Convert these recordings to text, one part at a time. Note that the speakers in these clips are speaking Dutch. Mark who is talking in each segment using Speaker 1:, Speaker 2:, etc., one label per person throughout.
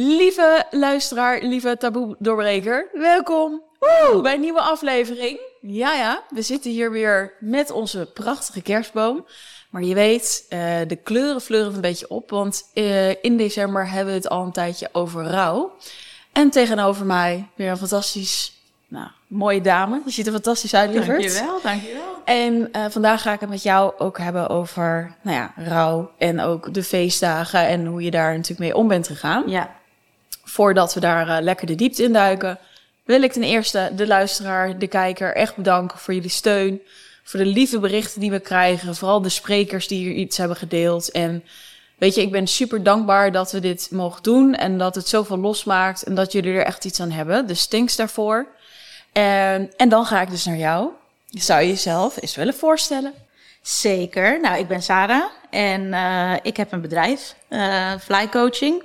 Speaker 1: Lieve luisteraar, lieve taboe-doorbreker, welkom Woe, bij een nieuwe aflevering. Ja, ja, we zitten hier weer met onze prachtige kerstboom. Maar je weet, uh, de kleuren fleuren een beetje op, want uh, in december hebben we het al een tijdje over rouw. En tegenover mij weer een fantastisch, nou, mooie dame. Je ziet er fantastisch uit, lieverd.
Speaker 2: Dankjewel, dankjewel.
Speaker 1: En uh, vandaag ga ik het met jou ook hebben over, nou ja, rouw en ook de feestdagen en hoe je daar natuurlijk mee om bent gegaan.
Speaker 2: Ja.
Speaker 1: Voordat we daar uh, lekker de diepte in duiken, wil ik ten eerste de luisteraar, de kijker echt bedanken voor jullie steun. Voor de lieve berichten die we krijgen. Vooral de sprekers die hier iets hebben gedeeld. En weet je, ik ben super dankbaar dat we dit mogen doen. En dat het zoveel losmaakt. En dat jullie er echt iets aan hebben. Dus thanks daarvoor. En, en dan ga ik dus naar jou. Zou je jezelf eens willen voorstellen?
Speaker 2: Zeker. Nou, ik ben Sarah. En uh, ik heb een bedrijf, uh, Fly Coaching.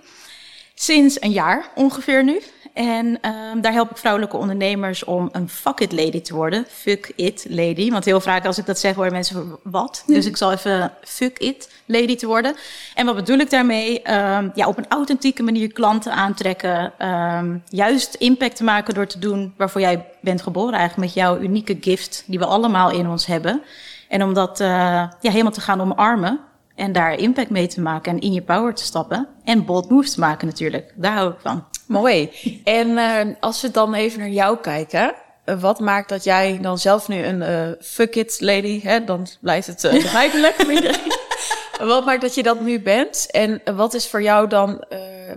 Speaker 2: Sinds een jaar ongeveer nu. En um, daar help ik vrouwelijke ondernemers om een fuck it lady te worden. Fuck it lady. Want heel vaak als ik dat zeg, worden mensen wat? Dus ik zal even fuck it lady te worden. En wat bedoel ik daarmee? Um, ja, op een authentieke manier klanten aantrekken. Um, juist impact te maken door te doen waarvoor jij bent geboren. Eigenlijk met jouw unieke gift die we allemaal in ons hebben. En om dat uh, ja, helemaal te gaan omarmen. En daar impact mee te maken en in je power te stappen. En bold moves te maken natuurlijk. Daar hou ik van.
Speaker 1: Mooi. En uh, als we dan even naar jou kijken. Uh, wat maakt dat jij dan zelf nu een uh, fuck it lady, hè, dan blijft het begrijpelijk wat maakt dat je dat nu bent? En wat is voor jou dan,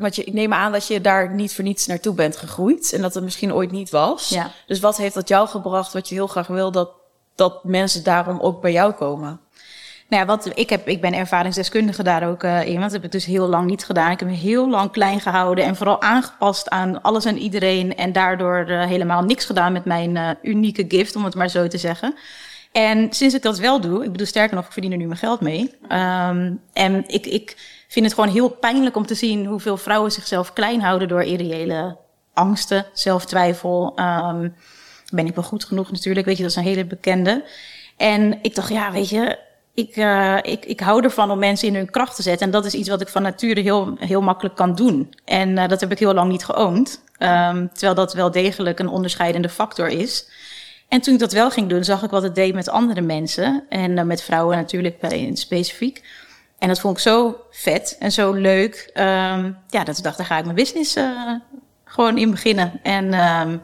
Speaker 1: want je, ik neem aan dat je daar niet voor niets naartoe bent gegroeid. En dat het misschien ooit niet was.
Speaker 2: Ja.
Speaker 1: Dus wat heeft dat jou gebracht wat je heel graag wil dat, dat mensen daarom ook bij jou komen?
Speaker 2: Nou ja, wat, ik, heb, ik ben ervaringsdeskundige daar ook uh, in. Dat heb ik dus heel lang niet gedaan. Ik heb me heel lang klein gehouden en vooral aangepast aan alles en iedereen. En daardoor uh, helemaal niks gedaan met mijn uh, unieke gift, om het maar zo te zeggen. En sinds ik dat wel doe, ik bedoel sterker nog, ik verdien er nu mijn geld mee. Um, en ik, ik vind het gewoon heel pijnlijk om te zien hoeveel vrouwen zichzelf klein houden door irreële angsten, zelftwijfel. Um, ben ik wel goed genoeg natuurlijk, weet je, dat is een hele bekende. En ik dacht, ja, weet je, ik, uh, ik, ik hou ervan om mensen in hun kracht te zetten. En dat is iets wat ik van nature heel, heel makkelijk kan doen. En uh, dat heb ik heel lang niet geoond. Um, terwijl dat wel degelijk een onderscheidende factor is. En toen ik dat wel ging doen, zag ik wat het deed met andere mensen. En uh, met vrouwen natuurlijk in specifiek. En dat vond ik zo vet en zo leuk. Um, ja, dat ik dacht, daar ga ik mijn business gewoon in beginnen. En um,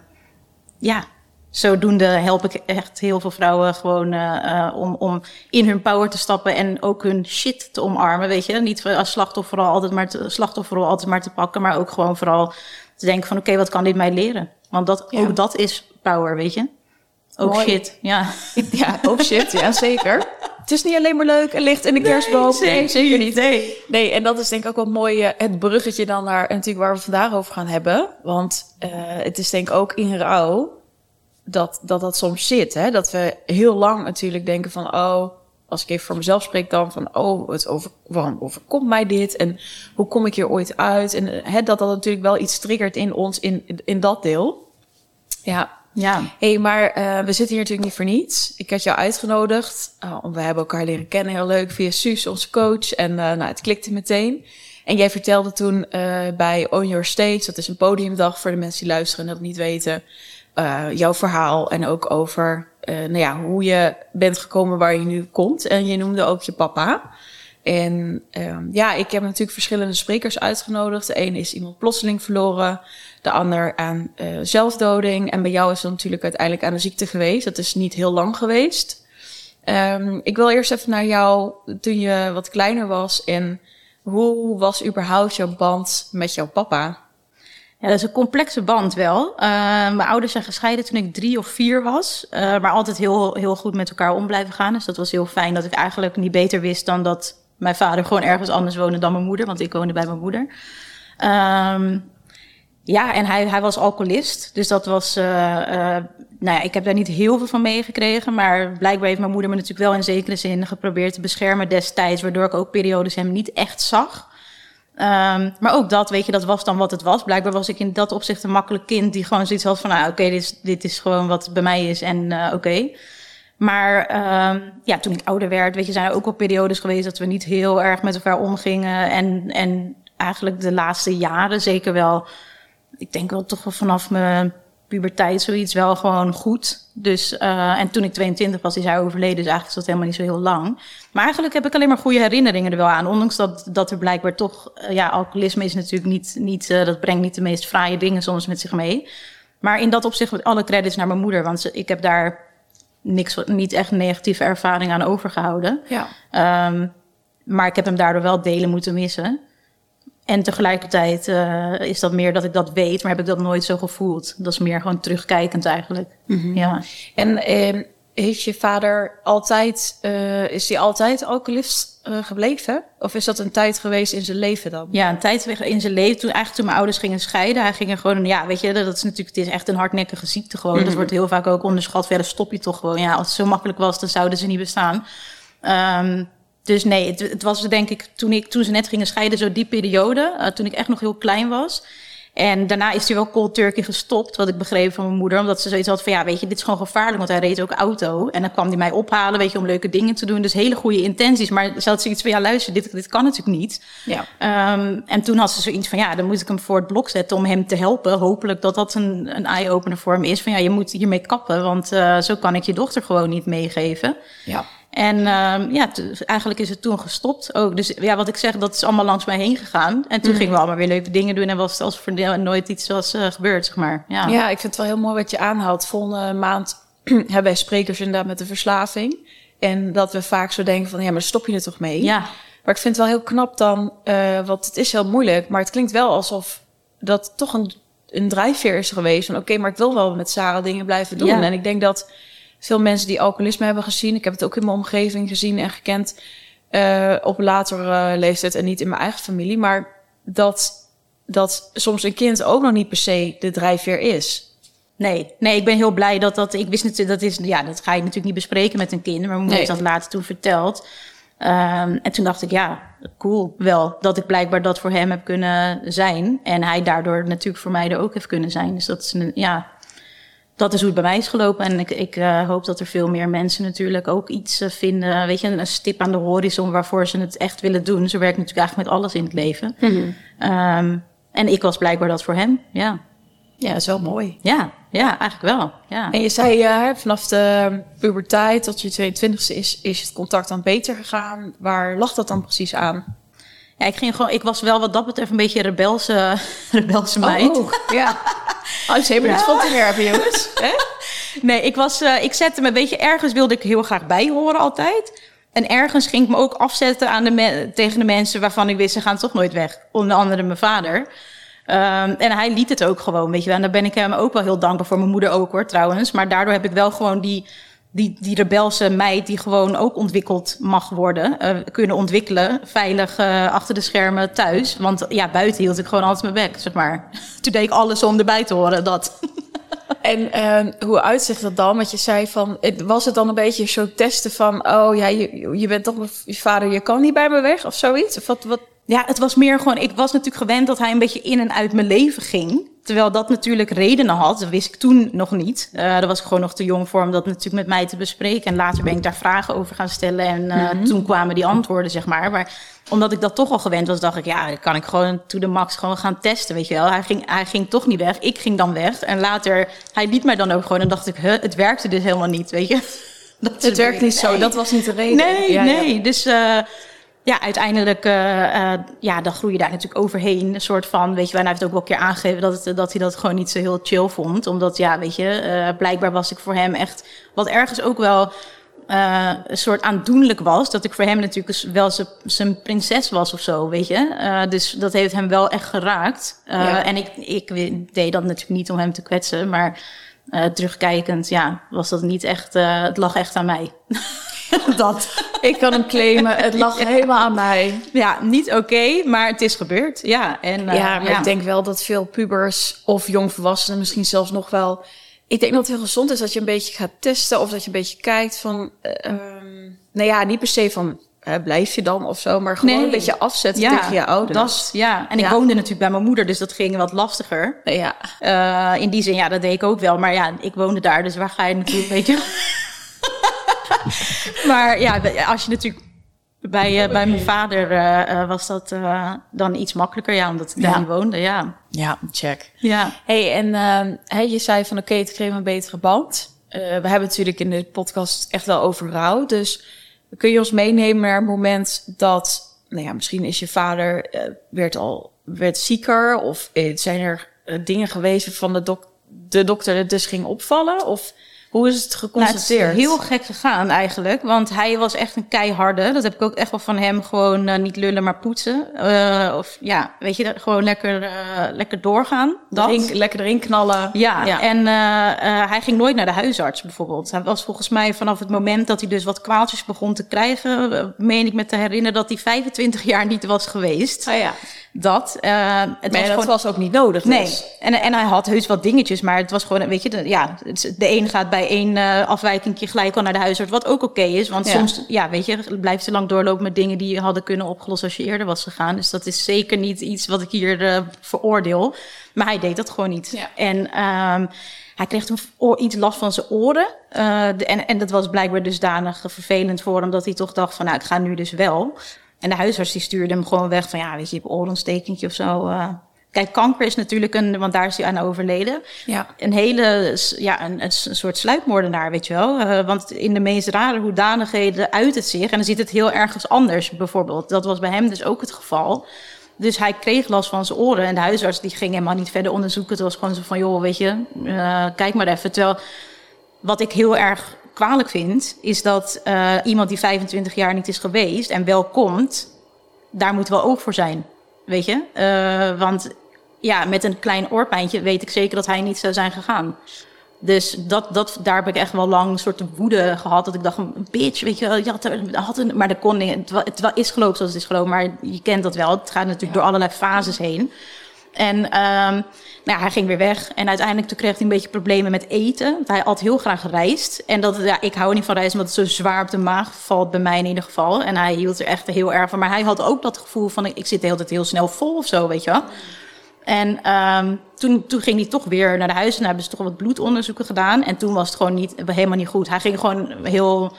Speaker 2: ja, zodoende help ik echt heel veel vrouwen gewoon uh, uh, om, om in hun power te stappen en ook hun shit te omarmen, weet je. Niet als slachtoffer altijd maar te, slachtoffer altijd maar te pakken, maar ook gewoon vooral te denken van oké, okay, wat kan dit mij leren? Want dat, ja. ook dat is power, weet je. Ook
Speaker 1: Mooi.
Speaker 2: shit, ja.
Speaker 1: Ja, ook shit, ja zeker. Het is niet alleen maar leuk en licht in de kerstboom.
Speaker 2: Nee, nee, zeker niet.
Speaker 1: Nee. nee, en dat is denk ik ook wel mooi, uh, het bruggetje dan naar natuurlijk waar we vandaag over gaan hebben. Want uh, het is denk ik ook in rouw dat, dat dat soms zit. Hè? Dat we heel lang natuurlijk denken van, oh, als ik even voor mezelf spreek dan van, oh, het over, waarom overkomt mij dit? En hoe kom ik hier ooit uit? En hè, dat dat natuurlijk wel iets triggert in ons, in, in, in dat deel. Ja.
Speaker 2: Ja.
Speaker 1: hey, maar uh, we zitten hier natuurlijk niet voor niets. Ik had jou uitgenodigd. Uh, we hebben elkaar leren kennen, heel leuk, via Suus, onze coach. En uh, nou, het klikte meteen. En jij vertelde toen bij On Your Stage, dat is een podiumdag voor de mensen die luisteren en dat niet weten uh, jouw verhaal en ook over uh, nou ja, hoe je bent gekomen waar je nu komt. En je noemde ook je papa. En um, ja, ik heb natuurlijk verschillende sprekers uitgenodigd. De ene is iemand plotseling verloren, de ander aan uh, zelfdoding. En bij jou is het natuurlijk uiteindelijk aan de ziekte geweest. Dat is niet heel lang geweest. Um, ik wil eerst even naar jou toen je wat kleiner was. En hoe was überhaupt jouw band met jouw papa?
Speaker 2: Ja, dat is een complexe band wel. Uh, mijn ouders zijn gescheiden toen ik drie of vier was. Uh, maar altijd heel, heel goed met elkaar om blijven gaan. Dus dat was heel fijn dat ik eigenlijk niet beter wist dan dat mijn vader gewoon ergens anders woonde dan mijn moeder. Want ik woonde bij mijn moeder. Um, ja, en hij, hij was alcoholist. Dus dat was. Uh, nou ja, ik heb daar niet heel veel van meegekregen. Maar blijkbaar heeft mijn moeder me natuurlijk wel in zekere zin geprobeerd te beschermen destijds. Waardoor ik ook periodes hem niet echt zag. Um, maar ook dat, weet je, dat was dan wat het was. Blijkbaar was ik in dat opzicht een makkelijk kind die gewoon zoiets had van, nou, oké, okay, dit, is, dit is gewoon wat bij mij is en uh, oké. Maar um, ja, toen ik ouder werd, weet je, zijn er ook wel periodes geweest dat we niet heel erg met elkaar omgingen. En, en eigenlijk de laatste jaren zeker wel. Ik denk wel toch wel vanaf mijn puberteit zoiets wel gewoon goed. Dus, uh, en toen ik 22 was, is hij overleden. Dus eigenlijk is dat helemaal niet zo heel lang. Maar eigenlijk heb ik alleen maar goede herinneringen er wel aan. Ondanks dat, dat er blijkbaar toch... Uh, ja, alcoholisme is natuurlijk niet... niet uh, dat brengt niet de meest fraaie dingen soms met zich mee. Maar in dat opzicht met alle credits naar mijn moeder. Want ik heb daar niks, niet echt negatieve ervaring aan overgehouden.
Speaker 1: Ja.
Speaker 2: Um, maar ik heb hem daardoor wel delen moeten missen. En tegelijkertijd uh, is dat meer dat ik dat weet, maar heb ik dat nooit zo gevoeld. Dat is meer gewoon terugkijkend eigenlijk.
Speaker 1: Mhm.
Speaker 2: Mm -hmm. Ja.
Speaker 1: En uh, heeft je vader altijd, uh, is hij altijd alcoholist gebleven? Of is dat een tijd geweest in zijn leven dan?
Speaker 2: Ja, een tijd in zijn leven. Toen eigenlijk toen mijn ouders gingen scheiden, hij ging er gewoon, ja, weet je, dat is natuurlijk, het is echt een hardnekkige ziekte gewoon. Mm -hmm. Dat wordt heel vaak ook onderschat. Verder stop je toch gewoon. Ja, als het zo makkelijk was, dan zouden ze niet bestaan. Um, dus nee, het, het, was denk ik toen, ik toen ze net gingen scheiden, zo die periode. Uh, toen ik echt nog heel klein was. En daarna is hij wel cold turkey gestopt, wat ik begreep van mijn moeder. Omdat ze zoiets had van, ja, weet je, dit is gewoon gevaarlijk. Want hij reed ook auto. En dan kwam hij mij ophalen, weet je, om leuke dingen te doen. Dus hele goede intenties. Maar ze had zoiets van, ja, luister, dit, dit kan natuurlijk niet.
Speaker 1: Ja.
Speaker 2: Um, en toen had ze zoiets van, ja, dan moet ik hem voor het blok zetten om hem te helpen. Hopelijk dat dat een, een eye-opener voor hem is. Van, ja, je moet hiermee kappen, want uh, zo kan ik je dochter gewoon niet meegeven.
Speaker 1: Ja.
Speaker 2: En uh, ja, eigenlijk is het toen gestopt ook. Dus ja, wat ik zeg, dat is allemaal langs mij heen gegaan. En toen mm. gingen we allemaal weer leuke dingen doen. En was het alsof er nooit iets was uh, gebeurd, zeg maar. Ja.
Speaker 1: ja, ik vind het wel heel mooi wat je aanhaalt. Volgende maand hebben wij sprekers inderdaad met de verslaving. En dat we vaak zo denken van, ja, maar stop je er toch mee?
Speaker 2: Ja.
Speaker 1: Maar ik vind het wel heel knap dan, uh, want het is heel moeilijk. Maar het klinkt wel alsof dat toch een, een drijfveer is geweest. Van oké, okay, maar ik wil wel met Sarah dingen blijven doen.
Speaker 2: Ja.
Speaker 1: En ik denk dat veel mensen die alcoholisme hebben gezien. Ik heb het ook in mijn omgeving gezien en gekend. Uh, op latere leeftijd en niet in mijn eigen familie. Maar dat, dat soms een kind ook nog niet per se de drijfveer is.
Speaker 2: Nee, nee, ik ben heel blij dat dat. Ik wist natuurlijk, dat is, ja, dat ga je natuurlijk niet bespreken met een kind. Maar mijn moeder heeft dat later toen verteld. Um, en toen dacht ik, ja, cool, wel dat ik blijkbaar dat voor hem heb kunnen zijn. En hij daardoor natuurlijk voor mij er ook heeft kunnen zijn. Dus dat is een, ja, dat is hoe het bij mij is gelopen. En ik, ik uh, hoop dat er veel meer mensen natuurlijk ook iets uh, vinden. Weet je, een stip aan de horizon waarvoor ze het echt willen doen. Zo werkt natuurlijk eigenlijk met alles in het leven.
Speaker 1: Mm -hmm.
Speaker 2: um, en ik was blijkbaar dat voor hem, ja.
Speaker 1: Ja, dat is wel mooi.
Speaker 2: Ja, ja eigenlijk wel. Ja.
Speaker 1: En je zei uh, vanaf de puberteit tot je 22e is, is het contact dan beter gegaan. Waar lag dat dan precies aan?
Speaker 2: Ja, ik, ging gewoon, ik was wel wat dat betreft een beetje rebelse, rebelse meid.
Speaker 1: Oh, ja. Oh, ze hebben het van te werpen, jongens.
Speaker 2: nee, ik, was, uh, ik zette me een beetje... Ergens wilde ik heel graag bij horen altijd. En ergens ging ik me ook afzetten aan de tegen de mensen waarvan ik wist... ze gaan toch nooit weg. Onder andere mijn vader. Um, en hij liet het ook gewoon, weet je wel. En daar ben ik hem ook wel heel dankbaar voor. Mijn moeder ook hoor, trouwens. Maar daardoor heb ik wel gewoon die die, die rebelse meid die gewoon ook ontwikkeld mag worden, uh, kunnen ontwikkelen, veilig uh, achter de schermen thuis. Want ja, buiten hield ik gewoon altijd mijn bek, zeg maar. Toen deed ik alles om erbij te horen, dat.
Speaker 1: En uh, hoe uitzicht dat dan? Want je zei van, was het dan een beetje zo testen van, oh ja, je, je bent toch je vader, je kan niet bij me weg of zoiets? Of wat?
Speaker 2: Ja, het was meer gewoon, ik was natuurlijk gewend dat hij een beetje in en uit mijn leven ging. Terwijl dat natuurlijk redenen had, dat wist ik toen nog niet. Uh, daar was ik gewoon nog te jong voor om dat natuurlijk met mij te bespreken. En later ben ik daar vragen over gaan stellen en uh, mm-hmm. toen kwamen die antwoorden, zeg maar. Maar omdat ik dat toch al gewend was, dacht ik, ja, dan kan ik gewoon to the max gewoon gaan testen, weet je wel. Hij ging, hij ging toch niet weg, ik ging dan weg. En later, hij liet mij dan ook gewoon en dacht ik, huh, het werkte dus helemaal niet, weet je.
Speaker 1: Dat het werkt niet zo, dat was niet de reden.
Speaker 2: Nee, ja, nee, ja. dus... Uh, ja, uiteindelijk, uh, uh, ja, dan groei je daar natuurlijk overheen. Een soort van, weet je, hij heeft ook wel een keer aangegeven dat, het, dat hij dat gewoon niet zo heel chill vond. Omdat, ja, weet je, uh, blijkbaar was ik voor hem echt, wat ergens ook wel een soort aandoenlijk was. Dat ik voor hem natuurlijk wel zijn prinses was of zo, weet je. dus dat heeft hem wel echt geraakt. Ja. En ik, ik deed dat natuurlijk niet om hem te kwetsen, maar terugkijkend, ja, was dat niet echt, het lag echt aan mij.
Speaker 1: dat. Ik kan hem claimen. Het lag ja. helemaal aan mij.
Speaker 2: Ja, niet oké, okay, maar het is gebeurd. Ja, en, uh,
Speaker 1: ja maar ja. ik denk wel dat veel pubers of jongvolwassenen misschien zelfs nog wel... Ik denk dat het heel gezond is dat je een beetje gaat testen of dat je een beetje kijkt van... Uh, um, nou ja, niet per se van blijf je dan of zo, maar gewoon nee. een beetje afzetten
Speaker 2: ja,
Speaker 1: tegen je ouders.
Speaker 2: Dat, ja, en ik ja. woonde natuurlijk bij mijn moeder, dus dat ging wat lastiger.
Speaker 1: Ja.
Speaker 2: Uh, in die zin, ja, dat deed ik ook wel. Maar ja, ik woonde daar, dus waar ga je natuurlijk, weet je... maar ja, als je natuurlijk Bij, bij mijn vader was dat dan iets makkelijker, ja, omdat ik daar woonde, ja.
Speaker 1: Ja, check.
Speaker 2: Ja.
Speaker 1: Hey, en hey, je zei van oké, het kreeg een betere band. we hebben natuurlijk in de podcast echt wel over rouw, dus kun je ons meenemen naar het moment dat, nou ja, misschien is je vader werd al werd zieker of zijn er dingen geweest van de, dok de dokter het dus ging opvallen? Of hoe is het geconstateerd?
Speaker 2: Nou, het is heel gek gegaan eigenlijk. Want hij was echt een keiharde. Dat heb ik ook echt wel van hem. Gewoon uh, niet lullen, maar poetsen. Uh, of ja, weet je, gewoon lekker, uh, lekker doorgaan.
Speaker 1: Dat. Lekker erin knallen.
Speaker 2: Ja, ja. en hij ging nooit naar de huisarts bijvoorbeeld. Hij was volgens mij vanaf het moment dat hij dus wat kwaaltjes begon te krijgen... meen ik me te herinneren dat hij 25 jaar niet was geweest.
Speaker 1: Oh ja
Speaker 2: dat. Uh,
Speaker 1: het was dat was ook niet nodig.
Speaker 2: Nee. En, en hij had heus wat dingetjes, maar het was gewoon, weet je, de, ja, de een gaat bij één uh, afwijking gelijk al naar de huisarts, wat ook oké is. Want soms, ja, weet je, blijft te lang doorlopen met dingen die je hadden kunnen opgelost als je eerder was gegaan. Dus dat is zeker niet iets wat ik hier uh, veroordeel. Maar hij deed dat gewoon niet.
Speaker 1: Ja.
Speaker 2: En um, hij kreeg toen iets last van zijn oren. De, en, en dat was blijkbaar dusdanig vervelend voor hem dat hij toch dacht van, nou, ik ga nu dus wel. En de huisarts die stuurde hem gewoon weg van ja, weet je, je hebt oorontstekentje of zo. Uh. Kijk, kanker is natuurlijk een, want daar is hij aan overleden.
Speaker 1: Ja.
Speaker 2: Een hele, ja, een, een soort sluipmoordenaar, weet je wel. Uh, want in de meest rare hoedanigheden uit het zich. En dan ziet het heel ergens anders, bijvoorbeeld. Dat was bij hem dus ook het geval. Dus hij kreeg last van zijn oren. En de huisarts die ging helemaal niet verder onderzoeken. Het was gewoon zo van, joh, weet je, uh, kijk maar even. Terwijl, wat ik heel erg kwalijk vind, is dat uh, iemand die 25 jaar niet is geweest en wel komt, daar moet wel oog voor zijn. Weet je? Uh, want ja, met een klein oorpijntje weet ik zeker dat hij niet zou zijn gegaan. Dus dat, dat, daar heb ik echt wel lang een soort woede gehad. Dat ik dacht, een bitch, weet je, je had, had een, maar dat kon niet. Het, het is gelopen zoals het is gelopen, maar je kent dat wel. Het gaat natuurlijk door allerlei fases heen. En um, nou hij ging weer weg. En uiteindelijk kreeg hij een beetje problemen met eten. Want hij had heel graag gereisd. En dat, ja, ik hou niet van reizen, omdat het zo zwaar op de maag valt bij mij in ieder geval. En hij hield er echt heel erg van. Maar hij had ook dat gevoel van, ik zit de hele tijd heel snel vol of zo, weet je wel. En um, toen, toen ging hij toch weer naar de huis en hebben ze toch wat bloedonderzoeken gedaan. En toen was het gewoon niet, helemaal niet goed. Hij ging gewoon heel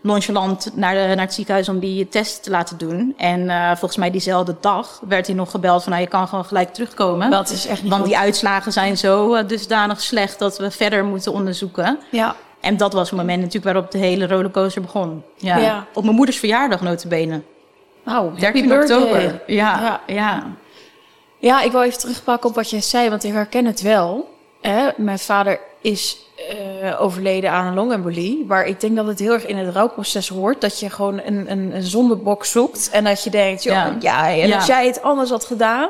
Speaker 2: nonchalant naar, de, naar het ziekenhuis om die test te laten doen. En uh, volgens mij diezelfde dag werd hij nog gebeld van... Nou, je kan gewoon gelijk terugkomen.
Speaker 1: Dat is echt niet
Speaker 2: Want
Speaker 1: goed.
Speaker 2: die uitslagen zijn zo uh, dusdanig slecht dat we verder moeten onderzoeken.
Speaker 1: Ja.
Speaker 2: En dat was het moment natuurlijk waarop de hele rollercoaster begon. Ja.
Speaker 1: Ja.
Speaker 2: Op mijn moeders verjaardag notabene.
Speaker 1: Oh,
Speaker 2: 13 oktober. Ja, ja. ja.
Speaker 1: Ja, ik wil even terugpakken op wat jij zei, want ik herken het wel. Hè? Mijn vader is uh, overleden aan een longembolie. Maar ik denk dat het heel erg in het rouwproces hoort. Dat je gewoon een, een, een zondebok zoekt. En dat je denkt, joh, ja. ja en ja. als jij het anders had gedaan.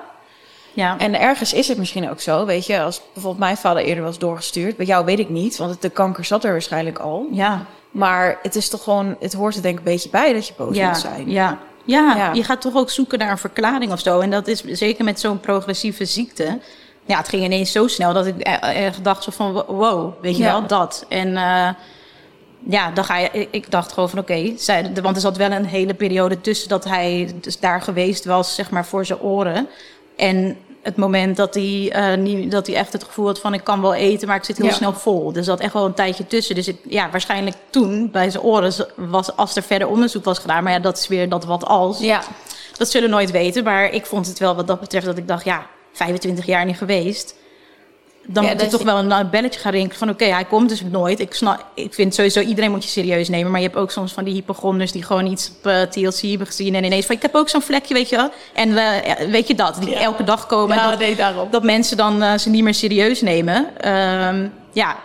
Speaker 2: Ja.
Speaker 1: En ergens is het misschien ook zo. Weet je, als bijvoorbeeld mijn vader eerder was doorgestuurd. Bij jou weet ik niet, want de kanker zat er waarschijnlijk al.
Speaker 2: Ja.
Speaker 1: Maar het is toch gewoon, het hoort er denk ik een beetje bij dat je boos
Speaker 2: ja.
Speaker 1: moet zijn.
Speaker 2: Ja. Ja, ja, je gaat toch ook zoeken naar een verklaring of zo. En dat is zeker met zo'n progressieve ziekte ja, het ging ineens zo snel dat ik echt dacht zo van wow, weet je ja. wel, dat. En uh, ja, dan ga je, ik dacht gewoon van oké, okay, want er zat wel een hele periode tussen dat hij dus daar geweest was, zeg maar, voor zijn oren. En het moment dat hij, uh, niet, dat hij echt het gevoel had van ik kan wel eten, maar ik zit heel ja. snel vol. Dus dat echt wel een tijdje tussen. Dus ik, ja, waarschijnlijk toen bij zijn oren was, als er verder onderzoek was gedaan, maar ja, dat is weer dat wat als.
Speaker 1: Ja.
Speaker 2: Dat zullen we nooit weten, maar ik vond het wel wat dat betreft dat ik dacht, ja, 25 jaar niet geweest. Dan ja, moet je toch je... wel een belletje gaan rinkelen van oké, okay, hij komt dus nooit. Ik, snap, ik vind sowieso iedereen moet je serieus nemen. Maar je hebt ook soms van die hypochonders die gewoon iets op uh, TLC hebben gezien. En ineens van ik heb ook zo'n vlekje, weet je wel. En uh, weet je dat, die elke dag komen. En dat,
Speaker 1: nee,
Speaker 2: dat mensen dan uh, ze niet meer serieus nemen. Um, ja,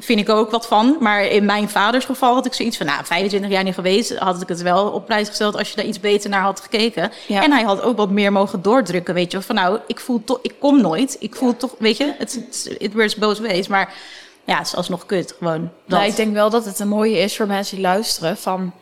Speaker 2: vind ik ook wat van. Maar in mijn vaders geval had ik zoiets van... nou, 25 jaar niet geweest, had ik het wel op prijs gesteld... als je daar iets beter naar had gekeken.
Speaker 1: Ja.
Speaker 2: En hij had ook wat meer mogen doordrukken, weet je. Van nou, ik voel toch... Ik kom nooit. Ik voel toch, weet je... Het it works both ways, maar... Ja, het is alsnog kut, gewoon. Dat.
Speaker 1: Nou, ik denk wel dat het een mooie is voor mensen die luisteren... van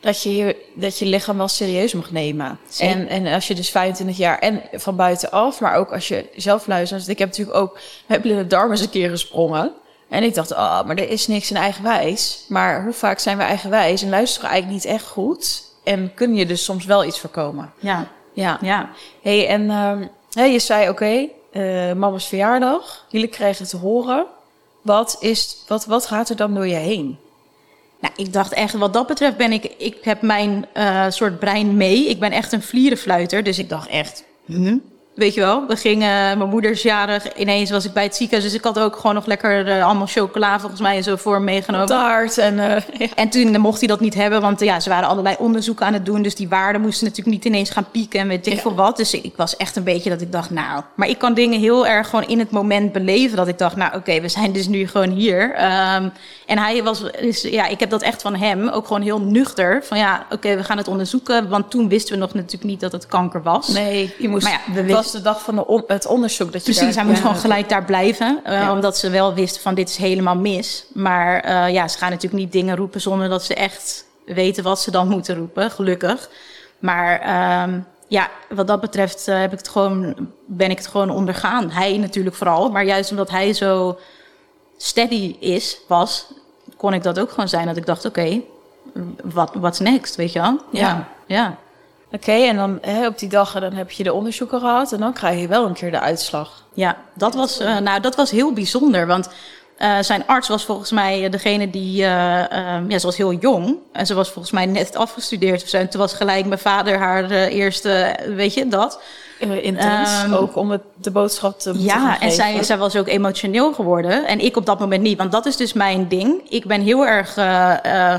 Speaker 1: dat je je, dat je lichaam wel serieus mag nemen. En, en als je dus 25 jaar en van buitenaf... maar ook als je zelf luistert... ik heb natuurlijk ook met blinde darm eens een keer gesprongen... En ik dacht, oh, maar er is niks in eigenwijs. Maar hoe vaak zijn we eigenwijs en luisteren eigenlijk niet echt goed? En kun je dus soms wel iets voorkomen.
Speaker 2: Ja.
Speaker 1: Ja.
Speaker 2: ja.
Speaker 1: hey, en um, hey, je zei, oké, okay, uh, mama's verjaardag. Jullie kregen te horen. Wat, is, wat, wat gaat er dan door je heen?
Speaker 2: Nou, ik dacht echt, wat dat betreft ben ik, ik heb mijn uh, soort brein mee. Ik ben echt een vlierenfluiter, dus ik dacht echt, hm? Weet je wel, we gingen, mijn moeder is jarig, ineens was ik bij het ziekenhuis. Dus ik had ook gewoon nog lekker uh, allemaal chocola volgens mij en zo voor meegenomen.
Speaker 1: Taart en... Uh,
Speaker 2: ja. En toen mocht hij dat niet hebben, want ja, ze waren allerlei onderzoeken aan het doen. Dus die waarden moesten natuurlijk niet ineens gaan pieken en weet ik ja. veel wat. Dus ik, was echt een beetje dat ik dacht, nou... Maar ik kan dingen heel erg gewoon in het moment beleven. Dat ik dacht, nou oké, okay, we zijn dus nu gewoon hier. Um, en hij was, dus, ja, ik heb dat echt van hem, ook gewoon heel nuchter. Van ja, oké, okay, we gaan het onderzoeken. Want toen wisten we nog natuurlijk niet dat het kanker was.
Speaker 1: Nee, je moest... Maar ja, we was de dag van de on, het onderzoek. Dat je
Speaker 2: Precies, hij moest ja, gewoon gelijk daar blijven. Uh, ja. Omdat ze wel wisten van dit is helemaal mis. Maar uh, ja, ze gaan natuurlijk niet dingen roepen zonder dat ze echt weten wat ze dan moeten roepen, gelukkig. Maar um, ja, wat dat betreft uh, heb ik het gewoon, ben ik het gewoon ondergaan. Hij natuurlijk vooral, maar juist omdat hij zo steady is, was, kon ik dat ook gewoon zijn. Dat ik dacht, oké, okay, wat what's next, weet je wel?
Speaker 1: Ja. ja.
Speaker 2: ja.
Speaker 1: Oké, en dan hè, op die dagen dan heb je de onderzoeken gehad en dan krijg je wel een keer de uitslag.
Speaker 2: Ja, dat was, uh, nou, dat was heel bijzonder, want uh, zijn arts was volgens mij degene die, uh, um, ja, ze was heel jong en ze was volgens mij net afgestudeerd of zo. En toen was gelijk mijn vader haar eerste, weet je, dat.
Speaker 1: Intens, um, ook om het, de boodschap te
Speaker 2: Ja, en zij, zij was ook emotioneel geworden. En ik op dat moment niet, want dat is dus mijn ding. Ik ben heel erg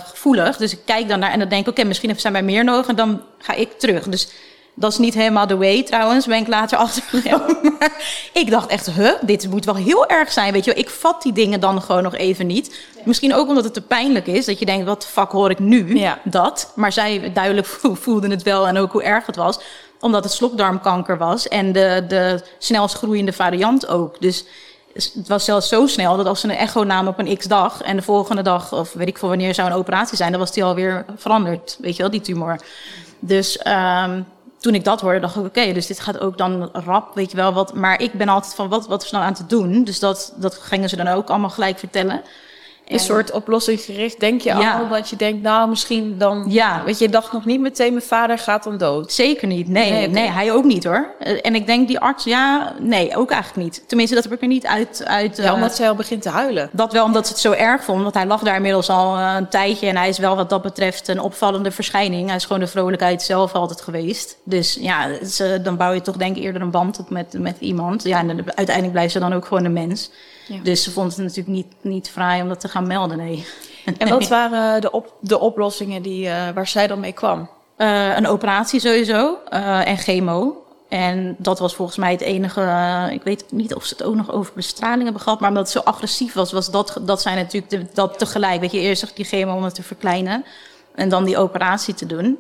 Speaker 2: gevoelig, dus ik kijk dan naar en dan denk ik... oké, okay, misschien heeft zij mij meer nodig en dan ga ik terug. Dus dat is niet helemaal de way trouwens, ben ik later achtergekomen. Ja. Maar ik dacht echt, huh, dit moet wel heel erg zijn, weet je Ik vat die dingen dan gewoon nog even niet. Misschien ook omdat het te pijnlijk is, dat je denkt, wat fuck hoor ik nu?
Speaker 1: Ja.
Speaker 2: Dat. Maar zij duidelijk voelden het wel en ook hoe erg het was omdat het slokdarmkanker was en de, de snelst groeiende variant ook. Dus het was zelfs zo snel dat als ze een echo namen op een x-dag en de volgende dag, of weet ik veel wanneer zou een operatie zijn, dan was die alweer veranderd, weet je wel, die tumor. Dus um, toen ik dat hoorde, dacht ik, oké, dus dit gaat ook dan rap, weet je wel. Wat, maar ik ben altijd van, wat, wat is nou aan te doen? Dus dat, dat gingen ze dan ook allemaal gelijk vertellen.
Speaker 1: Een soort oplossingsgericht denk je ja. al, dat je denkt, nou misschien dan... Ja. Weet je, je dacht nog niet meteen, mijn vader gaat dan dood.
Speaker 2: Zeker niet, nee, nee, nee, hij ook niet hoor. En ik denk die arts, ja, nee, ook eigenlijk niet. Tenminste, dat heb ik er niet uit... uit
Speaker 1: ja, omdat uh, zij al begint te huilen.
Speaker 2: Dat wel, omdat ze het zo erg vond, want hij lag daar inmiddels al uh, een tijdje... en hij is wel wat dat betreft een opvallende verschijning. Hij is gewoon de vrolijkheid zelf altijd geweest. Dus ja, dan bouw je toch denk ik eerder een band op met, met iemand. Ja, en uiteindelijk blijft ze dan ook gewoon een mens. Ja. Dus ze vond het natuurlijk niet, niet fraai om dat te gaan melden, nee.
Speaker 1: En wat waren de, op, de oplossingen die, uh, waar zij dan mee kwam?
Speaker 2: Uh, een operatie sowieso uh, en chemo. En dat was volgens mij het enige. ik weet niet of ze het ook nog over bestraling hebben gehad. Maar omdat het zo agressief was, was dat, dat zijn natuurlijk de, dat tegelijk. Weet je, eerst die chemo om het te verkleinen. En dan die operatie te doen.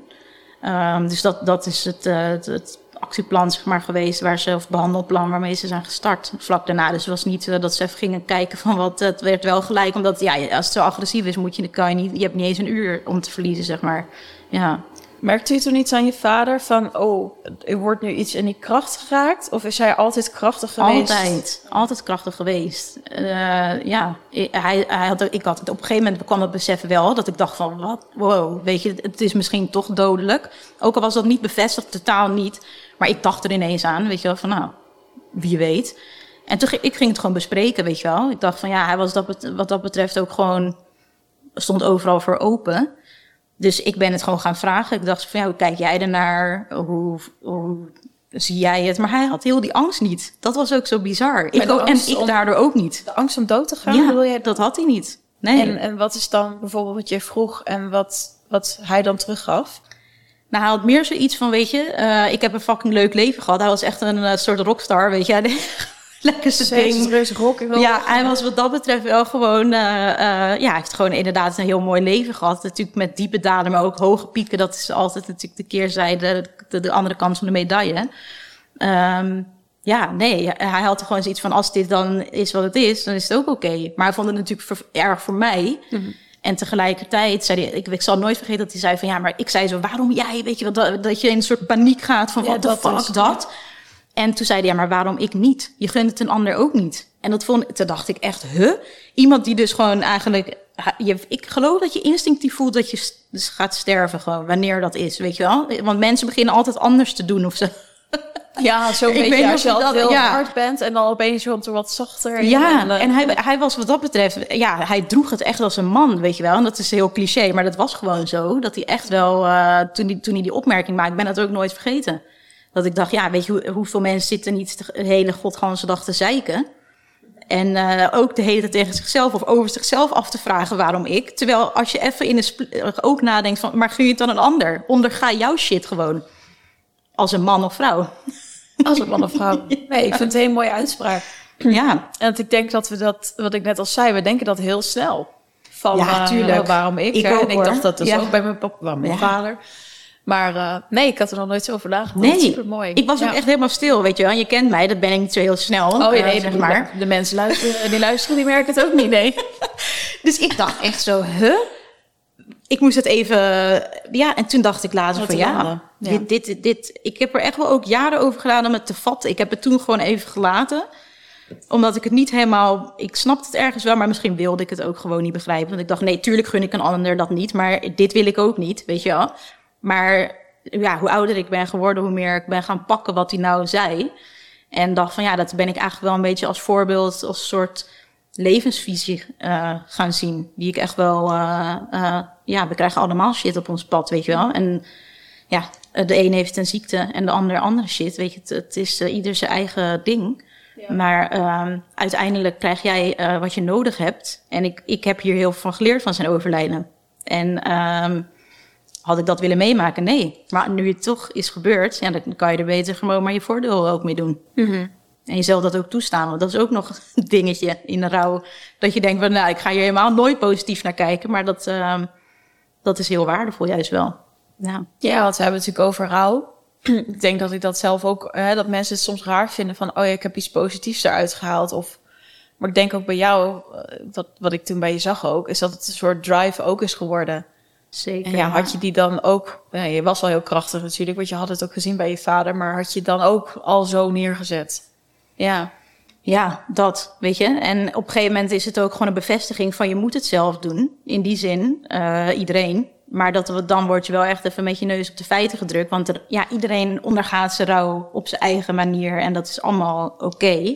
Speaker 2: Um, dus dat, dat is het, het, het actieplan zeg maar, geweest waar ze, of behandelplan waarmee ze zijn gestart vlak daarna. Dus het was niet uh, dat ze even gingen kijken van wat, het werd wel gelijk, omdat ja, als het zo agressief is, moet je, kan je niet, je hebt niet eens een uur om te verliezen, zeg maar. Ja.
Speaker 1: Merkte u toen iets aan je vader van, oh, er wordt nu iets in die kracht geraakt? Of is hij altijd krachtig geweest?
Speaker 2: Altijd, altijd krachtig geweest. Uh, ja, hij, hij had, ik had het op een gegeven moment kwam het besef wel dat ik dacht van, wat, wow, weet je, het is misschien toch dodelijk. Ook al was dat niet bevestigd, totaal niet. Maar ik dacht er ineens aan, weet je wel, van nou, wie weet. En toen ik ging het gewoon bespreken, weet je wel. Ik dacht van ja, hij was dat, wat dat betreft ook gewoon, stond overal voor open. Dus ik ben het gewoon gaan vragen. Ik dacht van ja, hoe kijk jij ernaar? Hoe, hoe zie jij het? Maar hij had heel die angst niet. Dat was ook zo bizar. Ik ook, en ik om, daardoor ook niet.
Speaker 1: De angst om dood te gaan?
Speaker 2: Ja, jij? dat had hij niet. Nee.
Speaker 1: En, en wat is dan bijvoorbeeld wat je vroeg en wat, wat hij dan teruggaf?
Speaker 2: Nou, hij had meer zoiets van, weet je, uh, ik heb een fucking leuk leven gehad. Hij was echt een uh, soort rockstar, weet je. Lekkerste ding.
Speaker 1: rock.
Speaker 2: Ja, hij was wat dat betreft wel gewoon... Uh, ja, hij heeft gewoon inderdaad een heel mooi leven gehad. Natuurlijk met diepe dalen, maar ook hoge pieken. Dat is altijd natuurlijk de keerzijde, de, de andere kant van de medaille. Um, ja, nee, hij had er gewoon zoiets van... als dit dan is wat het is, dan is het ook oké. Okay. Maar hij vond het natuurlijk erg voor mij... Mm -hmm. En tegelijkertijd zei hij, ik, ik zal nooit vergeten dat hij zei van ja, maar ik zei zo, waarom jij, weet je, dat, dat je in een soort paniek gaat van wat de fuck is, dat? En toen zei hij, ja, maar waarom ik niet? Je gunt het een ander ook niet. En dat vond, toen dacht ik echt, huh? Iemand die dus gewoon eigenlijk, je, ik geloof dat je instinctief voelt dat je dus gaat sterven gewoon, wanneer dat is, weet je wel? Want mensen beginnen altijd anders te doen of ze.
Speaker 1: Ja, zo'n
Speaker 2: Ik weet
Speaker 1: beetje
Speaker 2: niet
Speaker 1: als je
Speaker 2: dat-
Speaker 1: heel
Speaker 2: ja.
Speaker 1: hard bent en dan opeens komt er wat zachter.
Speaker 2: Ja,
Speaker 1: en, eh,
Speaker 2: en hij, hij was wat dat betreft, ja, hij droeg het echt als een man, weet je wel. En dat is heel cliché, maar dat was gewoon zo. Dat hij echt wel, eh, toen, hij, toen hij die opmerking maakte, ik ben dat ook nooit vergeten. Dat ik dacht, ja, weet je hoe, hoeveel mensen zitten niet de hele godganse dag te zeiken. En eh, ook de hele tijd tegen zichzelf of over zichzelf af te vragen waarom ik. Terwijl als je even in spl- eh, ook nadenkt van, maar gun je het dan een ander? Onderga jouw shit gewoon. Als een man of vrouw.
Speaker 1: Als een man of vrouw. Nee, ik vind het een hele mooie uitspraak.
Speaker 2: Ja,
Speaker 1: En dat ik denk dat we dat, wat ik net al zei, we denken dat heel snel. Van
Speaker 2: Ja, tuurlijk.
Speaker 1: waarom ik?
Speaker 2: Ik ook,
Speaker 1: en ik
Speaker 2: hoor.
Speaker 1: dacht dat dus
Speaker 2: Ja.
Speaker 1: ook bij mijn papa, bij mijn
Speaker 2: Ja.
Speaker 1: vader. Maar eh, nee, ik had er nog nooit zo over nagedacht.
Speaker 2: nee.
Speaker 1: Super mooi.
Speaker 2: Ik was ook echt helemaal stil, weet je wel. Je kent mij, dat ben ik niet zo heel snel.
Speaker 1: Oh ja,
Speaker 2: eh,
Speaker 1: nee,
Speaker 2: zeg maar.
Speaker 1: de mensen luisteren, die luisteren, die merken het ook niet, nee.
Speaker 2: Dus ik dacht echt zo, huh? Ik moest het even... Ja, en toen dacht ik later
Speaker 1: Wat
Speaker 2: van ja,
Speaker 1: raden. Ja.
Speaker 2: Dit, dit, dit... Ik heb er echt wel ook jaren over gedaan om het te vatten. Ik heb het toen gewoon even gelaten. Omdat ik het niet helemaal... Ik snapte het ergens wel, maar misschien wilde ik het ook gewoon niet begrijpen. Want ik dacht, nee, tuurlijk gun ik een ander dat niet. Maar dit wil ik ook niet, weet je wel. Maar ja, hoe ouder ik ben geworden, hoe meer ik ben gaan pakken wat hij nou zei. En dacht van ja, dat ben ik eigenlijk wel een beetje als voorbeeld, als soort levensvisie eh, gaan zien. Die ik echt wel, eh, eh, ja, we krijgen allemaal shit op ons pad, weet je wel. En ja, de een heeft een ziekte en de ander andere shit, weet je. Het, het is ieder zijn eigen ding. Maar ehm, uiteindelijk krijg jij wat je nodig hebt. En ik, ik heb hier heel veel van geleerd van zijn overlijden. En ehm, had ik dat willen meemaken? Nee. Maar nu het toch is gebeurd, ja, dan kan je er beter gewoon maar je voordeel ook mee doen. En jezelf dat ook toestaan. Want dat is ook nog een dingetje in de rouw. Dat je denkt van, nou, ik ga hier helemaal nooit positief naar kijken. Maar dat, ehm, dat is heel waardevol juist wel. Ja.
Speaker 1: Ja, want we hebben het natuurlijk over rouw. ik denk dat ik dat zelf ook, hè, dat mensen het soms raar vinden van, oh ja, ik heb iets positiefs eruit gehaald. Of, maar ik denk ook bij jou, eh, dat, wat ik toen bij je zag ook, is dat het een soort drive ook is geworden.
Speaker 2: Zeker.
Speaker 1: En ja, had je die dan ook, je was al heel krachtig natuurlijk, want je had het ook gezien bij je vader, maar had je dan ook al zo neergezet? Ja,
Speaker 2: Ja, dat, weet je. En op een gegeven moment is het ook gewoon een bevestiging van je moet het zelf doen. In die zin, eh, iedereen. Maar dat, dan word je wel echt even met je neus op de feiten gedrukt. Want er, ja, iedereen ondergaat zijn rouw op zijn eigen manier. En dat is allemaal oké.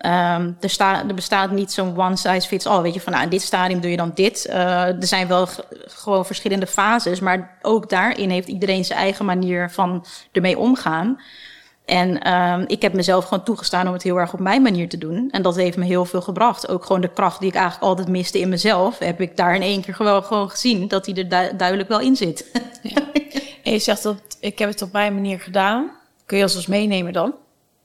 Speaker 2: Ehm, er, er bestaat niet zo'n one size fits all. Weet je, van nou, in dit stadium doe je dan dit. Eh, er zijn wel gewoon verschillende fases. Maar ook daarin heeft iedereen zijn eigen manier van ermee omgaan. En ehm, ik heb mezelf gewoon toegestaan om het heel erg op mijn manier te doen. En dat heeft me heel veel gebracht. Ook gewoon de kracht die ik eigenlijk altijd miste in mezelf, heb ik daar in één keer gewoon, gewoon gezien dat die er du- duidelijk wel in zit.
Speaker 1: en je zegt dat ik heb het op mijn manier gedaan. Kun je ons eens meenemen dan?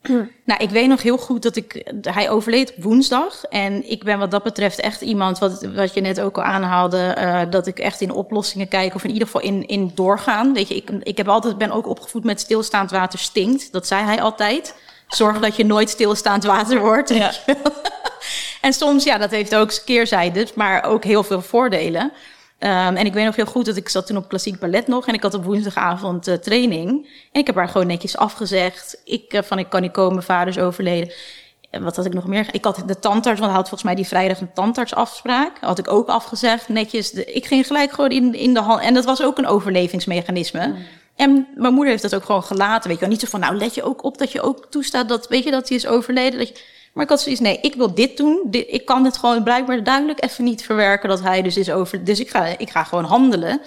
Speaker 2: Nou, ik weet nog heel goed dat ik. Hij overleed op woensdag. En ik ben wat dat betreft echt iemand, wat, wat je net ook al aanhaalde, eh, dat ik echt in oplossingen kijk. Of in ieder geval in, in doorgaan. Weet je, ik, ik heb altijd, ben ook opgevoed met stilstaand water stinkt. Dat zei hij altijd. Zorg dat je nooit stilstaand water wordt.
Speaker 1: Ja.
Speaker 2: En soms, ja, dat heeft ook keerzijdes, maar ook heel veel voordelen. Ehm, en ik weet nog heel goed dat ik zat toen op klassiek ballet nog en ik had op woensdagavond eh, training. En ik heb haar gewoon netjes afgezegd. Ik eh, van ik kan niet komen, mijn vader is overleden. En wat had ik nog meer? Ik had de tandarts, want hij had volgens mij die vrijdag een tandartsafspraak. Had ik ook afgezegd, netjes. De- ik ging gelijk gewoon in, in de hand. En dat was ook een overlevingsmechanisme. En mijn moeder heeft dat ook gewoon gelaten. Weet je wel, niet zo van, nou let je ook op dat je ook toestaat dat, weet je, dat hij is overleden. Dat je, maar ik had zoiets, nee, ik wil dit doen. Dit, ik kan het gewoon blijkbaar duidelijk even niet verwerken dat hij dus is over. Dus ik ga, ik ga gewoon handelen.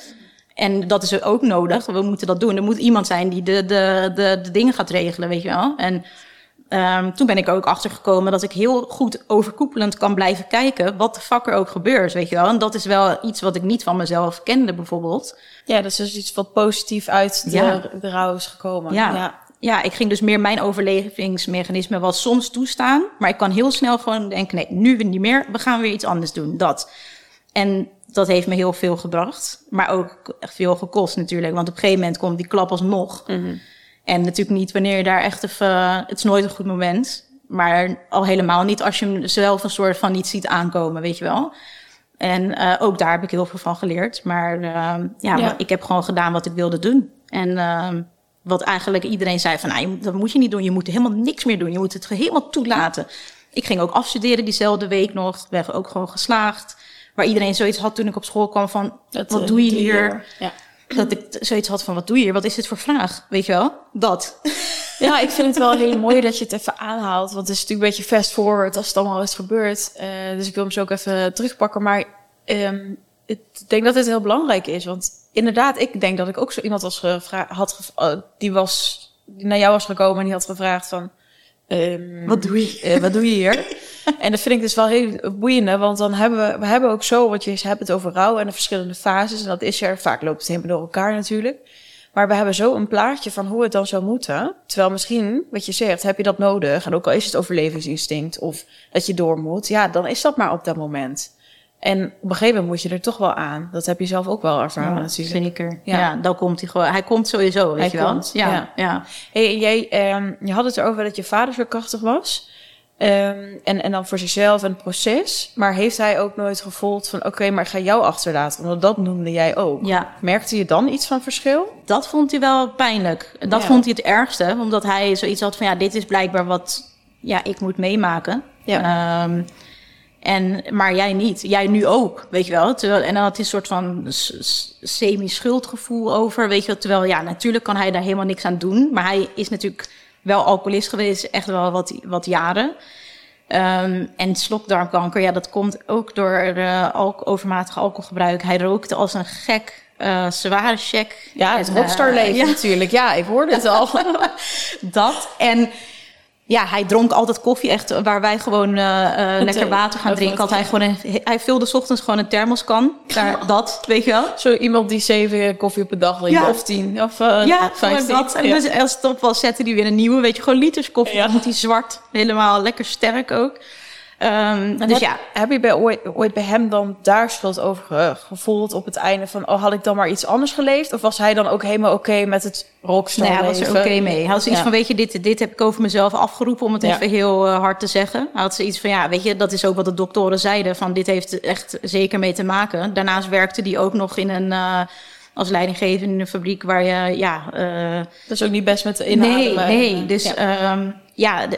Speaker 2: En dat is ook nodig. We moeten dat doen. Er moet iemand zijn die de, de, de, de dingen gaat regelen, weet je wel. En ehm, toen ben ik ook achter gekomen dat ik heel goed overkoepelend kan blijven kijken wat de fuck er ook gebeurt, weet je wel. En dat is wel iets wat ik niet van mezelf kende, bijvoorbeeld.
Speaker 1: Ja, dat is dus iets wat positief uit de,
Speaker 2: Ja.
Speaker 1: de rouw is gekomen.
Speaker 2: Ja.
Speaker 1: ja.
Speaker 2: Ja, ik ging dus meer mijn overlevingsmechanisme was soms toestaan, maar ik kan heel snel gewoon denken, nee, nu niet meer, we gaan weer iets anders doen, dat. En dat heeft me heel veel gebracht, maar ook echt veel gekost natuurlijk, want op een gegeven moment komt die klap alsnog. En natuurlijk niet wanneer je daar echt even, het is nooit een goed moment, maar al helemaal niet als je hem zelf een soort van niet ziet aankomen, weet je wel. En eh, ook daar heb ik heel veel van geleerd. Maar ja,
Speaker 1: Ja.
Speaker 2: ik heb gewoon gedaan wat ik wilde doen. En ehm, wat eigenlijk iedereen zei van, nou, dat moet je niet doen. Je moet helemaal niks meer doen. Je moet het helemaal toelaten. Ik ging ook afstuderen diezelfde week nog. Ben ook gewoon geslaagd. Waar iedereen zoiets had toen ik op school kwam van,
Speaker 1: Dat,
Speaker 2: wat
Speaker 1: eh,
Speaker 2: doe je hier?
Speaker 1: Ja.
Speaker 2: Dat ik zoiets had van, wat doe je hier? Wat is dit voor vraag? Weet je wel? Dat.
Speaker 1: Ja, ik vind het wel heel mooi dat je het even aanhaalt. Want het is natuurlijk een beetje fast forward als het allemaal is gebeurd. Uh, dus ik wil hem zo ook even terugpakken. Maar um, ik denk dat het heel belangrijk is. Want inderdaad, ik denk dat ik ook zo iemand was gevraagd, had, uh, die was, die naar jou was gekomen en die had gevraagd van...
Speaker 2: Um, wat doe je?
Speaker 1: Uh, wat doe je hier? en dat vind ik dus wel heel boeiend, want dan hebben we, we hebben ook zo, wat je hebt het over rouw en de verschillende fases. En dat is er, vaak loopt het helemaal door elkaar natuurlijk. Maar we hebben zo een plaatje van hoe het dan zou moeten. Terwijl misschien, wat je zegt, heb je dat nodig. En ook al is het overlevingsinstinct of dat je door moet. Ja, dan is dat maar op dat moment. En op een gegeven moment moet je er toch wel aan. Dat heb je zelf ook wel ervaren ja, natuurlijk.
Speaker 2: Zeker. Ja. ja, dan komt hij gewoon. Hij komt sowieso, weet hij je wel.
Speaker 1: Ja, ja. ja. Hey, jij, um, je had het erover dat je vader zo krachtig was. Um, en, en dan voor zichzelf en het proces. Maar heeft hij ook nooit gevoeld van... oké, maar ik ga jou achterlaten. Want dat noemde jij ook. Ja. Merkte je dan iets van verschil?
Speaker 2: Dat vond hij wel pijnlijk. Dat vond hij het ergste. Omdat hij zoiets had van... ja, dit is blijkbaar wat ja, ik moet meemaken. Ja. Um, en, maar jij niet. Jij nu ook, weet je wel. Terwijl, en dan had hij een soort van semi-schuldgevoel over, weet je wel. Terwijl, ja, natuurlijk kan hij daar helemaal niks aan doen. Maar hij is natuurlijk wel alcoholist geweest, echt wel wat, wat jaren. Um, en slokdarmkanker, ja, dat komt ook door uh, alco overmatig alcoholgebruik. Hij rookte als een gek. Uh, zware check.
Speaker 1: Ja, het rockstar uh, natuurlijk. Ja, ik hoorde het al.
Speaker 2: dat. En ja, hij dronk altijd koffie, echt waar wij gewoon uh, lekker water gaan drinken. Had hij, gewoon een, hij vulde ochtends gewoon een thermoskan. Daar, dat, weet je wel.
Speaker 1: Zo iemand die zeven koffie op een dag drinkt, ja. of tien, of uh,
Speaker 2: ja, vijftien. Dat. En als het op was, zette hij weer een nieuwe, weet je, gewoon liters koffie. Ja. Dan moet hij zwart, helemaal lekker sterk ook.
Speaker 1: Um, dus heb, ja. Heb je bij, ooit, ooit, bij hem dan daar schuld over gevoeld op het einde van, oh, had ik dan maar iets anders geleefd? Of was hij dan ook helemaal oké okay met het rockstar
Speaker 2: Nee, hij was er oké okay mee. Hij had zoiets ja. van, weet je, dit, dit heb ik over mezelf afgeroepen, om het ja. even heel uh, hard te zeggen. Hij had zoiets van, ja, weet je, dat is ook wat de doktoren zeiden, van dit heeft echt zeker mee te maken. Daarnaast werkte hij ook nog in een... Uh, als leidinggevende in een fabriek waar je, ja... Uh,
Speaker 1: dat is ook niet best met de inhoud.
Speaker 2: Nee, nee. Dus ja. Um, ja,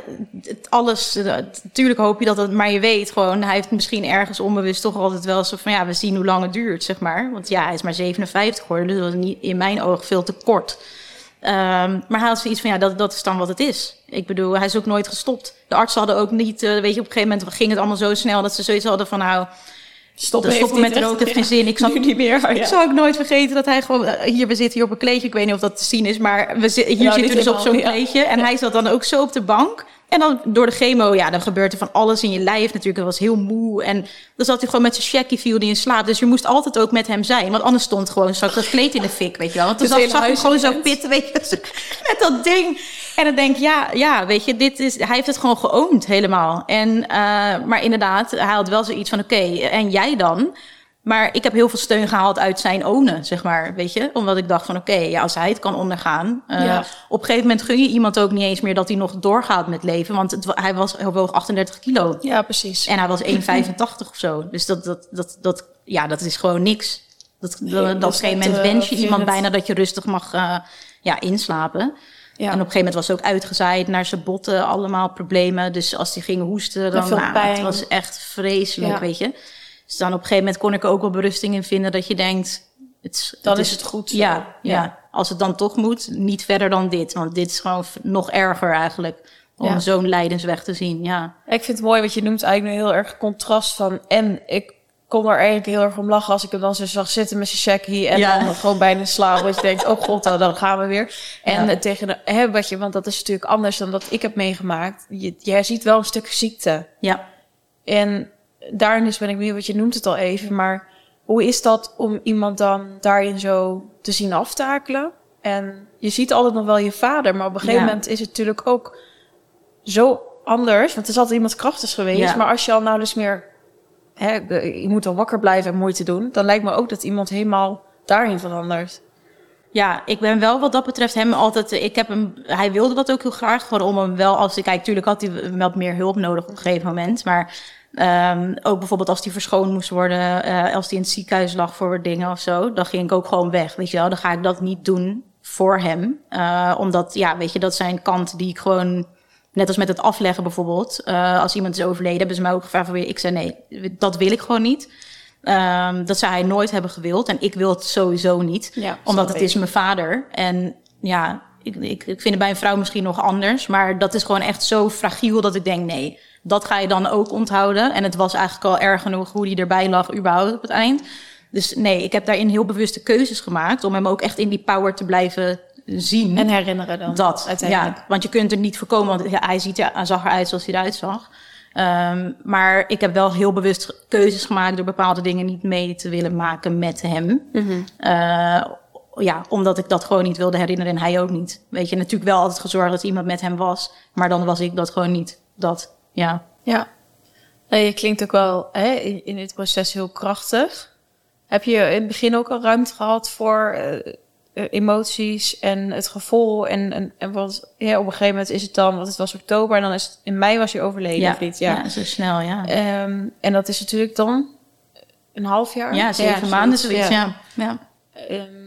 Speaker 2: het, alles. Natuurlijk hoop je dat het, maar je weet gewoon, hij heeft misschien ergens onbewust toch altijd wel zo van ja, we zien hoe lang het duurt, zeg maar. Want ja, hij is maar 57 geworden, dus dat was niet, in mijn ogen veel te kort. Um, maar hij had zoiets van ja, dat, dat is dan wat het is. Ik bedoel, hij is ook nooit gestopt. De artsen hadden ook niet, uh, weet je, op een gegeven moment ging het allemaal zo snel dat ze zoiets hadden van nou
Speaker 1: Stoppen,
Speaker 2: stoppen met roken heeft geen zin. Ik zal, niet meer. Ik zou ook nooit vergeten dat hij gewoon... Eh, hier, we zitten hier op een kleedje. Ik weet niet of dat te zien is, maar we, hier nou, zitten we dus op zo'n kleedje. En hij zat dan ook zo op de bank. En dan door de chemo, ja, dan gebeurt er van alles in je lijf natuurlijk. Hij was heel moe. En dan zat hij gewoon met zijn shaggy viel die in slaap. Dus je moest altijd ook met hem zijn. Want anders stond gewoon zo dat kleed in de fik, weet je wel. Want toen zag, zag gewoon zo pitten, weet je, met dat ding. En dan denk ik, ja, ja, weet je, dit is, hij heeft het gewoon geoond helemaal. En, uh, maar inderdaad, hij had wel zoiets van, oké, okay, en jij dan? Maar ik heb heel veel steun gehaald uit zijn ownen, zeg maar, weet je. Omdat ik dacht van, oké, okay, ja, als hij het kan ondergaan. Uh, ja. Op een gegeven moment gun je iemand ook niet eens meer dat hij nog doorgaat met leven. Want het, hij was heel woog 38 kilo.
Speaker 1: Ja, precies.
Speaker 2: En hij was 1,85 of zo. Dus dat, dat, dat, dat, ja, dat is gewoon niks. Dat, nee, dat, dat op een gegeven moment wens je iemand bijna dat je rustig mag uh, ja, inslapen. Ja. En op een gegeven moment was ze ook uitgezaaid naar zijn botten, allemaal problemen. Dus als die gingen hoesten, dan nou, het was echt vreselijk, ja. weet je. Dus dan op een gegeven moment kon ik er ook wel berusting in vinden dat je denkt,
Speaker 1: het, dan het is, het goed.
Speaker 2: Ja, ja, ja, als het dan toch moet, niet verder dan dit. Want dit is gewoon nog erger eigenlijk. Om ja. zo'n lijdensweg te zien, ja.
Speaker 1: Ik vind het mooi wat je noemt eigenlijk een heel erg contrast van... en ik kon er eigenlijk heel erg om lachen als ik hem dan zo zag zitten met zijn checkie en ja. dan gewoon bijna slapen. Dat je denkt, oh god, dan gaan we weer. En ja. tegen de, hè, wat je, want dat is natuurlijk anders dan dat ik heb meegemaakt. Je, je ziet wel een stuk ziekte.
Speaker 2: Ja.
Speaker 1: En daarin dus ben ik benieuwd, wat je noemt het al even, maar hoe is dat om iemand dan daarin zo te zien aftakelen? En je ziet altijd nog wel je vader, maar op een gegeven ja. moment is het natuurlijk ook zo anders. Want het is altijd iemand krachtig geweest. Ja. Maar als je al nou dus meer, hè, je moet al wakker blijven en moeite doen, dan lijkt me ook dat iemand helemaal daarin verandert.
Speaker 2: Ja, ik ben wel wat dat betreft hem altijd. Ik heb hem. Hij wilde dat ook heel graag. Gewoon om hem wel. Als ik kijk, natuurlijk had hij wel meer hulp nodig op een gegeven moment. Maar Um, ook bijvoorbeeld als die verschoond moest worden, uh, als die in het ziekenhuis lag voor dingen of zo, dan ging ik ook gewoon weg. Weet je wel, dan ga ik dat niet doen voor hem. Uh, omdat, ja, weet je, dat zijn kanten die ik gewoon, net als met het afleggen bijvoorbeeld, uh, als iemand is overleden, hebben ze mij ook gevraagd: ik zei nee, dat wil ik gewoon niet. Um, dat zou hij nooit hebben gewild en ik wil het sowieso niet, ja, omdat het is mijn vader. En ja, ik, ik, ik vind het bij een vrouw misschien nog anders. Maar dat is gewoon echt zo fragiel dat ik denk, nee, dat ga je dan ook onthouden. En het was eigenlijk al erg genoeg hoe die erbij lag überhaupt op het eind. Dus nee, ik heb daarin heel bewuste keuzes gemaakt om hem ook echt in die power te blijven zien.
Speaker 1: En herinneren dan.
Speaker 2: Dat,
Speaker 1: uiteindelijk.
Speaker 2: ja. Want je kunt er niet voorkomen, want ja, hij, ziet, er- hij zag eruit zoals hij eruit zag. Ehm, maar ik heb wel heel bewust keuzes gemaakt door bepaalde dingen niet mee te willen maken met hem. Eh, ja, omdat ik dat gewoon niet wilde herinneren en hij ook niet. Weet je, natuurlijk wel altijd gezorgd dat iemand met hem was, maar dan was ik dat gewoon niet. Dat, ja.
Speaker 1: Ja. Je klinkt ook wel hè, in, dit proces heel krachtig. Heb je in het begin ook al ruimte gehad voor eh, eh, emoties en het gevoel? En, en, en wat, ja, op een gegeven moment is het dan, want het was oktober en dan is het, in mei was je overleden,
Speaker 2: ja.
Speaker 1: of niet? Ja.
Speaker 2: ja, zo snel, ja.
Speaker 1: Ehm, en dat is natuurlijk dan een half jaar?
Speaker 2: ja, zeven maanden zoiets, ja. ja.
Speaker 1: Ehm,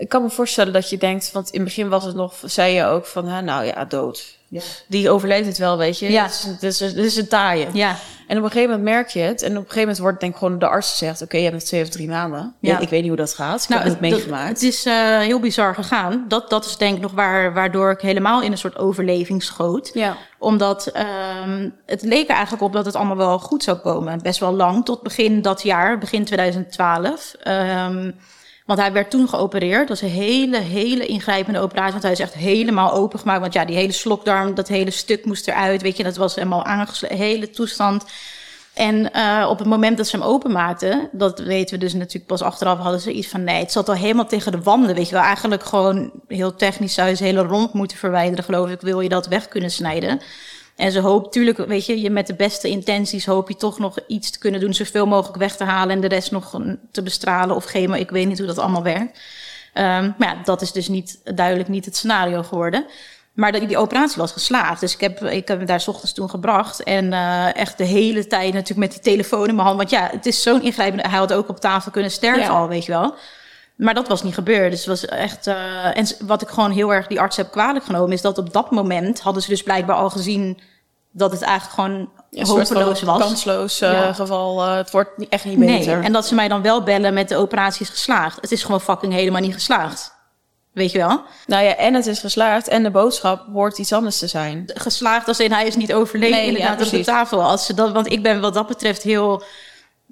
Speaker 1: ik kan me voorstellen dat je denkt, want in het begin was het nog, zei je ook van, hè, nou ja, dood. Die overleeft het wel, weet je.
Speaker 2: Ja.
Speaker 1: Is, dit is, dit is een taaie.
Speaker 2: Ja,
Speaker 1: En op een gegeven moment merk je het. En op een gegeven moment wordt denk ik gewoon de arts gezegd... oké, je hebt nog twee of drie maanden.
Speaker 2: Ja.
Speaker 1: Ja. Ik weet niet hoe dat gaat. Ik
Speaker 2: nou,
Speaker 1: heb het
Speaker 2: dat-
Speaker 1: meegemaakt.
Speaker 2: Het is eh, heel bizar gegaan. Dat, dat is denk ik nog waar, waardoor ik helemaal in een soort overleving schoot.
Speaker 1: ja.
Speaker 2: Omdat ehm, het leek er eigenlijk op dat het allemaal wel goed zou komen. Best wel lang, tot begin dat jaar, begin 2012. Ehm, want hij werd toen geopereerd. Dat was een hele, hele ingrijpende operatie. Want hij is echt helemaal opengemaakt. Want ja, die hele slokdarm, dat hele stuk moest eruit. Weet je, dat was helemaal aangesloten. Hele toestand. En eh, op het moment dat ze hem openmaakten, dat weten we dus natuurlijk pas achteraf, hadden ze iets van nee, het zat al helemaal tegen de wanden. Weet je wel, eigenlijk gewoon heel technisch zou je ze hele rond moeten verwijderen, geloof ik, wil je dat weg kunnen snijden. En ze hoopt, tuurlijk, weet je, je met de beste intenties hoop je toch nog iets te kunnen doen, zoveel mogelijk weg te halen en de rest nog te bestralen of chemo. Ik weet niet hoe dat allemaal werkt. Ehm, maar ja, dat is dus niet, duidelijk niet het scenario geworden. Maar die, operatie was geslaagd. Dus ik heb, ik heb hem daar 's ochtends toen gebracht. En eh, echt de hele tijd natuurlijk met die telefoon in mijn hand. Want ja, het is zo'n ingrijpende... Hij had ook op tafel kunnen sterven
Speaker 1: Ja.
Speaker 2: al, weet je wel. Maar dat was niet gebeurd. Dus het was echt... eh, en wat ik gewoon heel erg die arts heb kwalijk genomen... is dat op dat moment hadden ze dus blijkbaar al gezien... dat het eigenlijk gewoon hopeloos was.
Speaker 1: kansloos eh,
Speaker 2: Ja.
Speaker 1: geval. eh, het wordt echt niet beter.
Speaker 2: Nee, en dat ze mij dan wel bellen met de operatie is geslaagd. Het is gewoon fucking helemaal niet geslaagd. Weet je wel?
Speaker 1: Nou ja, en het is geslaagd. En de boodschap hoort iets anders te zijn.
Speaker 2: geslaagd als in hij is niet overleden
Speaker 1: Nee,
Speaker 2: inderdaad
Speaker 1: ja,
Speaker 2: op de tafel. Als ze dat, want ik ben wat dat betreft heel...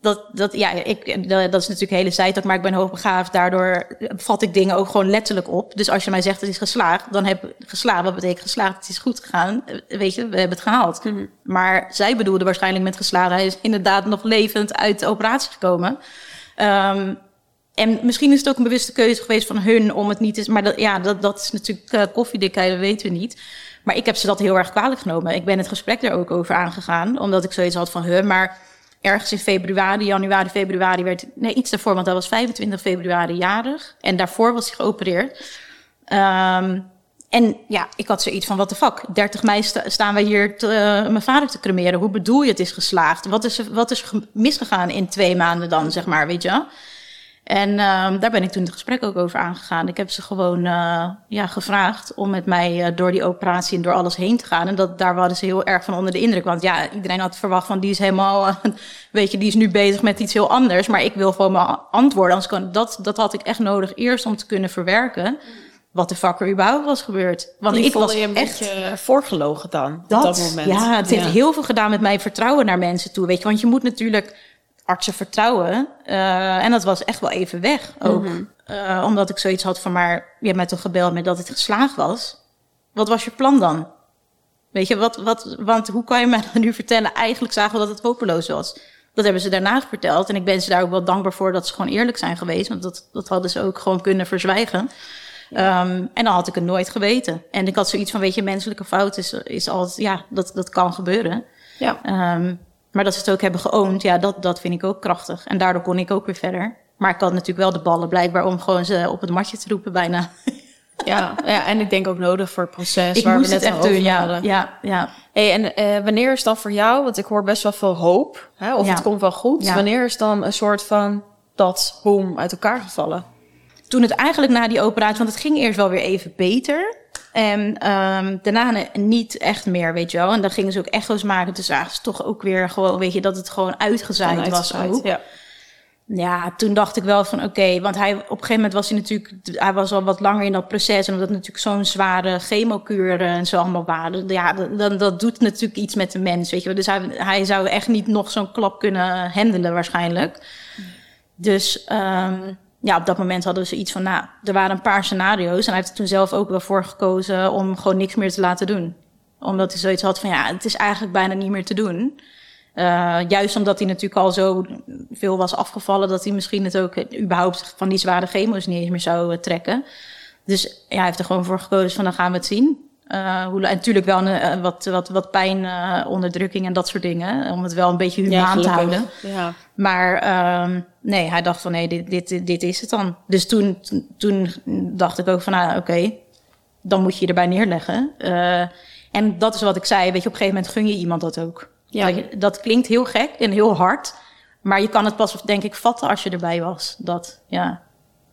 Speaker 2: Dat, dat, ja, ik, dat is natuurlijk hele zijtak, maar ik ben hoogbegaafd. Daardoor vat ik dingen ook gewoon letterlijk op. Dus als je mij zegt het is geslaagd, dan heb ik geslaagd. Wat betekent geslaagd? Het is goed gegaan. Eh, Weet je, we hebben het gehaald.
Speaker 1: Mhm.
Speaker 2: Maar zij bedoelde waarschijnlijk met geslaagd. Hij is inderdaad nog levend uit de operatie gekomen. Ehm, en misschien is het ook een bewuste keuze geweest van hun om het niet te... Maar dat, ja, dat, dat is natuurlijk uh, koffiedikheid, dat weten we niet. Maar ik heb ze dat heel erg kwalijk genomen. Ik ben het gesprek er ook over aangegaan. Omdat ik zoiets had van, huh, maar ergens in februari, januari, februari werd... Nee, iets daarvoor, want hij was 25 februari jarig. En daarvoor was hij geopereerd. Um, en ja, ik had zoiets van, wat de fuck? 30 mei sta, staan wij hier te, uh, mijn vader te cremeren. Hoe bedoel je het is geslaagd? Wat is, wat is misgegaan in twee maanden dan, zeg maar, weet je En um, daar ben ik toen het gesprek ook over aangegaan. Ik heb ze gewoon uh, ja, gevraagd om met mij uh, door die operatie en door alles heen te gaan. En dat, daar waren ze heel erg van onder de indruk. Want ja, iedereen had verwacht van die is helemaal, weet je, die is nu bezig met iets heel anders. Maar ik wil gewoon mijn antwoorden. Anders kan, dat, dat had ik echt nodig eerst om te kunnen verwerken wat de fuck er überhaupt was gebeurd.
Speaker 1: Want ik was je een echt beetje voorgelogen dan
Speaker 2: dat,
Speaker 1: op dat moment.
Speaker 2: Ja, het heeft ja. heel veel gedaan met mijn vertrouwen naar mensen toe. Weet je, want je moet natuurlijk artsen vertrouwen. Uh, en dat was echt wel even weg ook. Mm -hmm. uh, omdat ik zoiets had van, maar je hebt mij toch gebeld met dat het geslaagd was. Wat was je plan dan? Weet je, wat, wat, want hoe kan je mij dan nu vertellen? Eigenlijk zagen we dat het hopeloos was. Dat hebben ze daarna verteld. En ik ben ze daar ook wel dankbaar voor dat ze gewoon eerlijk zijn geweest. Want dat, dat hadden ze ook gewoon kunnen verzwijgen. Um, en dan had ik het nooit geweten. En ik had zoiets van, weet je, menselijke fout is, is altijd, ja, dat, dat kan gebeuren.
Speaker 1: Ja.
Speaker 2: Um, maar dat ze het ook hebben geoond, ja, dat, dat vind ik ook krachtig. En daardoor kon ik ook weer verder. Maar ik had natuurlijk wel de ballen blijkbaar om gewoon ze op het matje te roepen bijna.
Speaker 1: Ja, ja en ik denk ook nodig voor het proces
Speaker 2: ik
Speaker 1: waar
Speaker 2: moest
Speaker 1: we net
Speaker 2: het echt
Speaker 1: over
Speaker 2: doen, ja,
Speaker 1: hadden.
Speaker 2: ja, ja.
Speaker 1: Hey, en uh, wanneer is dan voor jou, want ik hoor best wel veel hoop, hè, of
Speaker 2: Ja.
Speaker 1: het komt wel goed.
Speaker 2: Ja.
Speaker 1: Wanneer is dan een soort van dat boom uit elkaar gevallen?
Speaker 2: toen het eigenlijk na die operatie, want het ging eerst wel weer even beter. En um, daarna niet echt meer, weet je wel. En dan gingen ze ook echo's maken. Dus zagen ze toch ook weer gewoon, weet je, dat het gewoon uitgezaaid was ook.
Speaker 1: Ja.
Speaker 2: Ja, toen dacht ik wel van oké, want hij op een gegeven moment was hij natuurlijk, hij was al wat langer in dat proces en omdat natuurlijk zo'n zware chemokuur en zo allemaal waren, ja, dan dat doet natuurlijk iets met de mens, weet je wel. Dus hij, hij zou echt niet nog zo'n klap kunnen handelen waarschijnlijk. Dus um, ja, op dat moment hadden we zoiets van, nou, er waren een paar scenario's en hij heeft toen zelf ook wel voor gekozen om gewoon niks meer te laten doen, omdat hij zoiets had van, ja, het is eigenlijk bijna niet meer te doen. Uh, juist omdat hij natuurlijk al zo veel was afgevallen, dat hij misschien het ook überhaupt van die zware chemo's niet eens meer zou uh, trekken. Dus ja, hij heeft er gewoon voor gekozen van dan gaan we het zien. Uh, hoe, en natuurlijk wel een, wat, wat, wat pijn, onderdrukking en dat soort dingen. Om het wel een beetje humaan te houden. Ja. Maar uh, nee, hij dacht van nee, dit, dit, dit is het dan. Dus toen, toen dacht ik ook van nou oké, okay, dan moet je je erbij neerleggen. en dat is wat ik zei, weet je, op een gegeven moment gun je iemand dat ook. Ja. Dat klinkt heel gek en heel hard. Maar je kan het pas, denk ik, vatten als je erbij was. Dat, ja.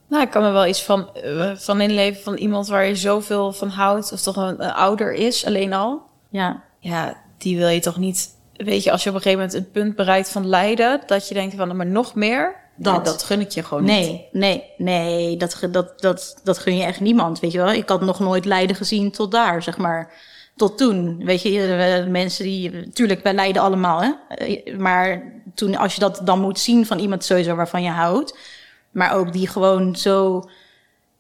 Speaker 1: Nou, ik kan me wel iets van, uh, van inleven van iemand waar je zoveel van houdt. Of toch een, ouder is, alleen al. Ja. Ja, die wil je toch niet... Weet je, als je op een gegeven moment een punt bereikt van lijden... dat je denkt van, maar nog meer... Dat, dat gun ik je gewoon
Speaker 2: nee,
Speaker 1: niet.
Speaker 2: Nee, nee, dat, dat, dat, dat gun je echt niemand, weet je wel. Ik had nog nooit lijden gezien tot daar, zeg maar tot toen. Weet je, mensen die. Tuurlijk, wij lijden allemaal, hè. Maar toen, als je dat dan moet zien van iemand sowieso waarvan je houdt. Maar ook die gewoon zo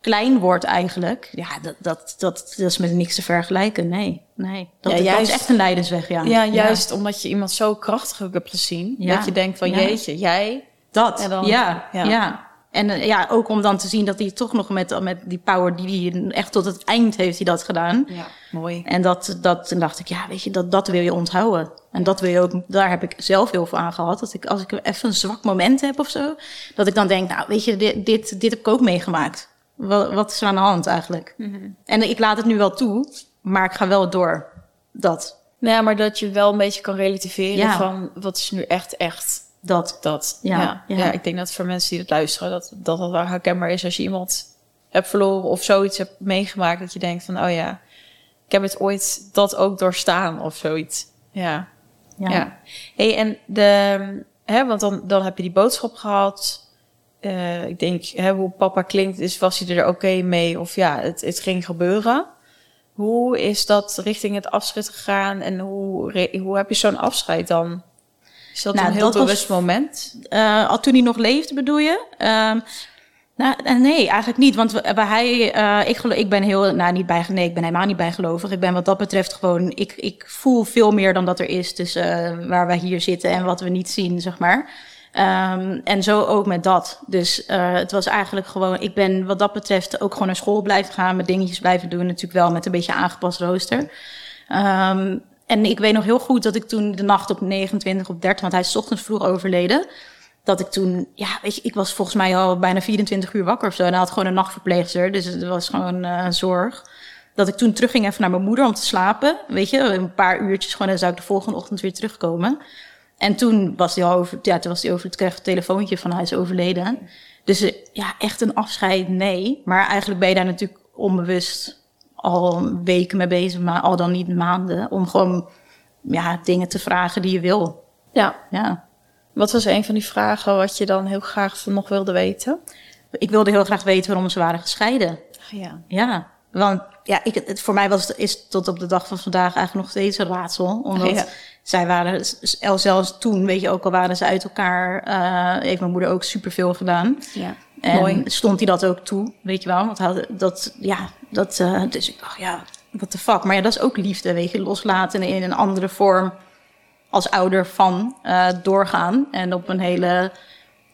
Speaker 2: klein wordt eigenlijk. Ja, dat, dat, dat, dat is met niks te vergelijken. Nee, nee. Dat, ja, juist, dat is echt een lijdensweg, ja.
Speaker 1: Ja, juist omdat je iemand zo krachtig hebt gezien. Dat je denkt van, jeetje, jij...
Speaker 2: Dat, dan, ja, ja. En uh, ja, ook om dan te zien dat hij toch nog met, met die power die hij echt tot het eind heeft hij dat gedaan. Ja,
Speaker 1: mooi.
Speaker 2: En dat, dat toen dacht ik, ja, weet je, dat, dat wil je onthouden. En dat wil je ook, daar heb ik zelf heel veel aan gehad. Dat ik, als ik even een zwak moment heb of zo, dat ik dan denk, nou, weet je, dit, dit, dit heb ik ook meegemaakt. Wat, wat is er aan de hand eigenlijk? Mm -hmm. En ik laat het nu wel toe, maar ik ga wel door. Dat.
Speaker 1: Nou ja, maar dat je wel een beetje kan relativeren ja. van wat is nu echt echt.
Speaker 2: Dat.
Speaker 1: Dat, ja. Ja, ja. ik denk dat voor mensen die het luisteren, dat dat, dat wel herkenbaar is als je iemand hebt verloren of zoiets hebt meegemaakt, dat je denkt van, oh ja, ik heb het ooit dat ook doorstaan of zoiets. Ja. Ja. ja. Hey, en de, hè, want dan, dan heb je die boodschap gehad. Uh, ik denk, hè, hoe papa klinkt, is, was hij er oké okay mee? Of ja, het, het ging gebeuren. Hoe is dat richting het afscheid gegaan en hoe, hoe heb je zo'n afscheid dan? Is dat nou, een heel bewust was, moment?
Speaker 2: Uh, al toen hij nog leefde, bedoel je? Uh, nou, eh, nee, eigenlijk niet. Want bij hij, uh, ik, ik ben heel, nou niet bij, nee, ik ben helemaal niet bijgelovig. Ik ben wat dat betreft gewoon, ik, ik voel veel meer dan dat er is tussen uh, waar wij hier zitten en wat we niet zien, zeg maar. Um, en zo ook met dat. Dus uh, het was eigenlijk gewoon, ik ben wat dat betreft ook gewoon naar school blijven gaan, met dingetjes blijven doen. Natuurlijk wel met een beetje aangepast rooster. Um, en ik weet nog heel goed dat ik toen de nacht op 29 op 30, want hij is ochtends vroeg overleden. Dat ik toen, ja, weet je, ik was volgens mij al bijna 24 uur wakker of zo. En hij had gewoon een nachtverpleegster, dus het was gewoon uh, zorg. Dat ik toen terugging even naar mijn moeder om te slapen. Weet je, een paar uurtjes gewoon. En zou ik de volgende ochtend weer terugkomen. En toen was hij al over, ja, toen was hij over, het kreeg een telefoontje van hij is overleden. Dus uh, ja, echt een afscheid, nee. Maar eigenlijk ben je daar natuurlijk onbewust al weken mee bezig, maar al dan niet maanden. Om gewoon ja, dingen te vragen die je wil.
Speaker 1: Ja. ja. Wat was een van die vragen wat je dan heel graag nog wilde weten?
Speaker 2: Ik wilde heel graag weten waarom ze waren gescheiden.
Speaker 1: Ja.
Speaker 2: Ja, want ja, ik, het, voor mij was is tot op de dag van vandaag eigenlijk nog steeds een raadsel. Omdat zij waren, zelfs toen, weet je, ook al waren ze uit elkaar, uh, heeft mijn moeder ook superveel gedaan. Ja. En Mooi. stond hij dat ook toe, weet je wel? Want dat, ja, dat, uh, dus ik dacht, ja, what the fuck. Maar ja, dat is ook liefde, weet je, loslaten in een andere vorm als ouder van uh, doorgaan. En op een hele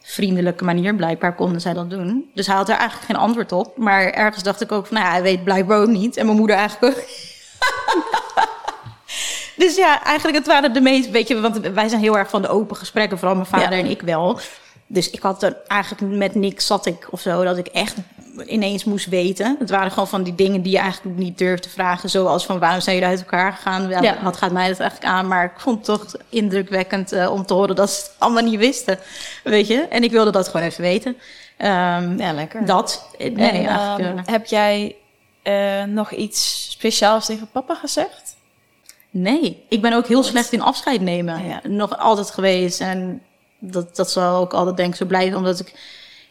Speaker 2: vriendelijke manier blijkbaar konden zij dat doen. Dus hij had er eigenlijk geen antwoord op. Maar ergens dacht ik ook van, nou ja, hij weet blijkbaar ook niet. En mijn moeder eigenlijk ook. dus ja, eigenlijk het waren de meest, weet je, want wij zijn heel erg van de open gesprekken, vooral mijn vader en ik wel. Dus ik had er eigenlijk met niks zat ik of zo, dat ik echt ineens moest weten. Het waren gewoon van die dingen die je eigenlijk niet durfde vragen. Zoals van waarom zijn jullie uit elkaar gegaan? ja. Wat gaat mij dat eigenlijk aan? Maar ik vond het toch indrukwekkend uh, om te horen dat ze het allemaal niet wisten. Weet je? En ik wilde dat gewoon even weten. Um,
Speaker 1: ja, lekker.
Speaker 2: Dat.
Speaker 1: Nee, en, um, heb jij uh, nog iets speciaals tegen papa gezegd?
Speaker 2: Nee, ik ben ook heel slecht in afscheid nemen. Ja. Nog altijd geweest. En dat, dat zal ook altijd denk ik zo blijven, omdat ik,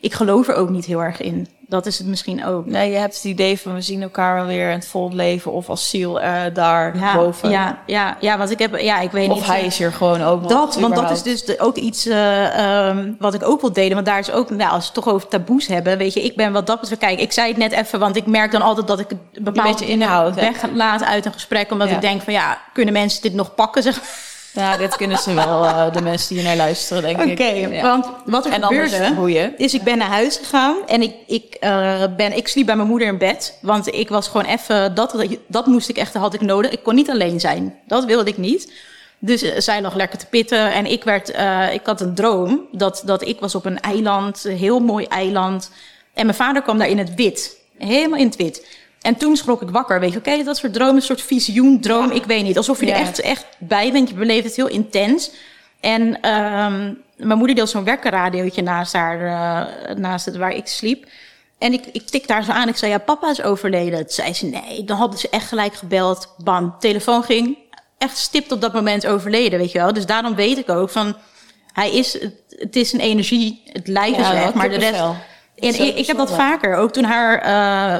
Speaker 2: ik geloof er ook niet heel erg in. Dat is het misschien ook.
Speaker 1: Nee, je hebt het idee van we zien elkaar wel weer in het vol leven of als ziel uh, daar
Speaker 2: ja,
Speaker 1: boven.
Speaker 2: Ja, ja, ja, want ik heb, ja, ik weet
Speaker 1: of
Speaker 2: niet.
Speaker 1: Of hij is hier gewoon ook.
Speaker 2: Dat, want dat is dus de, ook iets uh, um, wat ik ook wil delen. Want daar is ook, nou, als we het toch over taboes hebben, weet je, ik ben wat dat betreft. Kijk, ik zei het net even, want ik merk dan altijd dat ik het bepaald
Speaker 1: inhoud
Speaker 2: weglaat uit een gesprek, omdat ja. ik denk van ja, kunnen mensen dit nog pakken? Zeg
Speaker 1: ja, dit kunnen ze wel, uh, de mensen die hier naar luisteren, denk
Speaker 2: okay,
Speaker 1: ik.
Speaker 2: Oké, ja. want wat er
Speaker 1: en
Speaker 2: gebeurde, is ik ben naar huis gegaan en ik, ik, uh, ben, ik sliep bij mijn moeder in bed. Want ik was gewoon even, dat, dat moest ik echt, had ik nodig. Ik kon niet alleen zijn, dat wilde ik niet. Dus uh, zij lag lekker te pitten en ik werd, ik had een droom dat, dat ik was op een eiland, een heel mooi eiland. En mijn vader kwam daar in het wit, helemaal in het wit. En toen schrok ik wakker. Weet je, oké, dat soort droom, een soort visioen, droom, ik weet niet. Alsof je er echt, echt bij bent. Je beleeft het heel intens. En um, mijn moeder deed zo'n wekkerradiootje naast haar, uh, naast het waar ik sliep. En ik, ik tik daar zo aan. Ik zei, ja, papa is overleden. Toen zei ze, nee. Dan hadden ze echt gelijk gebeld. Bam, telefoon ging. Echt stipt op dat moment overleden, weet je wel. Dus daarom weet ik ook van... Hij is, het, het is een energie, het lijf
Speaker 1: ja,
Speaker 2: is weg, maar de rest...
Speaker 1: Wel.
Speaker 2: En ik, ik, heb dat vaker. Ook toen haar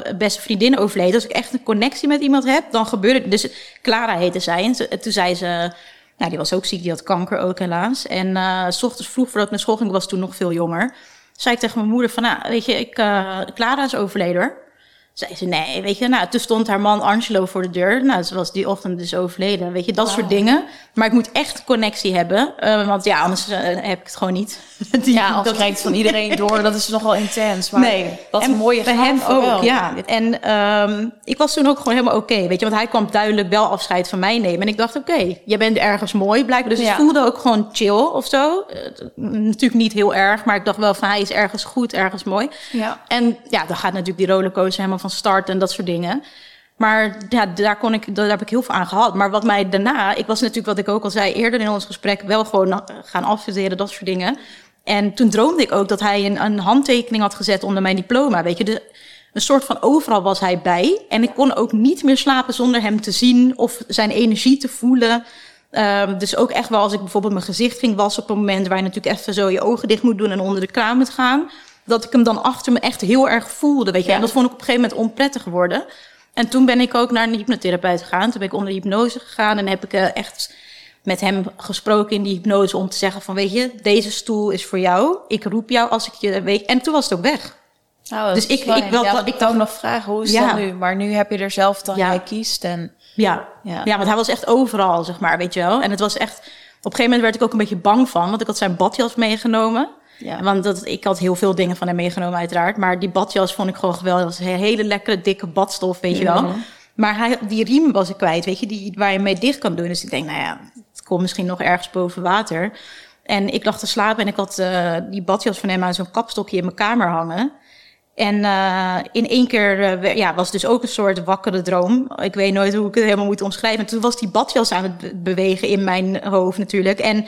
Speaker 2: uh, beste vriendin overleed. Als ik echt een connectie met iemand heb, dan gebeurt het. Dus Clara heette zij. En ze, toen zei ze... Nou, die was ook ziek. Die had kanker ook helaas. En uh, s ochtends vroeg voordat ik naar school ging, was toen nog veel jonger. Zei ik tegen mijn moeder van... Nou, weet je, ik, uh, Clara is overleden. Zei ze, nee, weet je, nou, toen stond haar man Angelo voor de deur. Nou, ze was die ochtend dus overleden. Weet je, dat wow. soort dingen. Maar ik moet echt connectie hebben. Uh, want ja, anders heb ik het gewoon niet.
Speaker 1: Die, ja, als dat krijgt van iedereen door, dat is nogal intens. Maar
Speaker 2: nee,
Speaker 1: wat een mooie
Speaker 2: bij hem ook, wel. ja. En um, ik was toen ook gewoon helemaal oké, okay, weet je. Want hij kwam duidelijk wel afscheid van mij nemen. En ik dacht, oké, okay, je bent ergens mooi, blijkbaar. Dus ja. het voelde ook gewoon chill of zo. Uh, natuurlijk niet heel erg, maar ik dacht wel van, hij is ergens goed, ergens mooi.
Speaker 1: Ja.
Speaker 2: En ja, dan gaat natuurlijk die rollercoaster helemaal van start en dat soort dingen. Maar ja, daar, kon ik, daar heb ik heel veel aan gehad. Maar wat mij daarna, ik was natuurlijk wat ik ook al zei eerder in ons gesprek, wel gewoon gaan afstuderen, dat soort dingen. En toen droomde ik ook dat hij een, een handtekening had gezet onder mijn diploma. Weet je, dus een soort van overal was hij bij. En ik kon ook niet meer slapen zonder hem te zien of zijn energie te voelen. Um, dus ook echt wel als ik bijvoorbeeld mijn gezicht ging wassen op een moment waar je natuurlijk even zo je ogen dicht moet doen en onder de kraan moet gaan dat ik hem dan achter me echt heel erg voelde. Weet je? Ja. En dat vond ik op een gegeven moment onprettig geworden. En toen ben ik ook naar een hypnotherapeut gegaan. Toen ben ik onder de hypnose gegaan en heb ik uh, echt met hem gesproken in die hypnose om te zeggen van weet je, deze stoel is voor jou. Ik roep jou als ik je weet. En toen was het ook weg.
Speaker 1: Oh, dus ik, ik wil ja, ik kan nog vragen hoe is ja. dat nu? Maar nu heb je er zelf dan ja. jij kiest en
Speaker 2: ja. ja, ja, want hij was echt overal zeg maar, weet je wel. En het was echt op een gegeven moment werd ik ook een beetje bang van, want ik had zijn badjas meegenomen. Ja. Want dat, ik had heel veel dingen van hem meegenomen, uiteraard. Maar die badjas vond ik gewoon geweldig. Dat was een hele lekkere, dikke badstof, weet je wel. Maar hij, die riem was ik kwijt, weet je, die, waar je mee dicht kan doen. Dus ik denk, nou ja, het komt misschien nog ergens boven water. En ik lag te slapen en ik had uh, die badjas van hem aan zo'n kapstokje in mijn kamer hangen. En uh, in één keer uh, ja, was dus ook een soort wakkere droom. Ik weet nooit hoe ik het helemaal moet omschrijven. En toen was die badjas aan het bewegen in mijn hoofd natuurlijk. En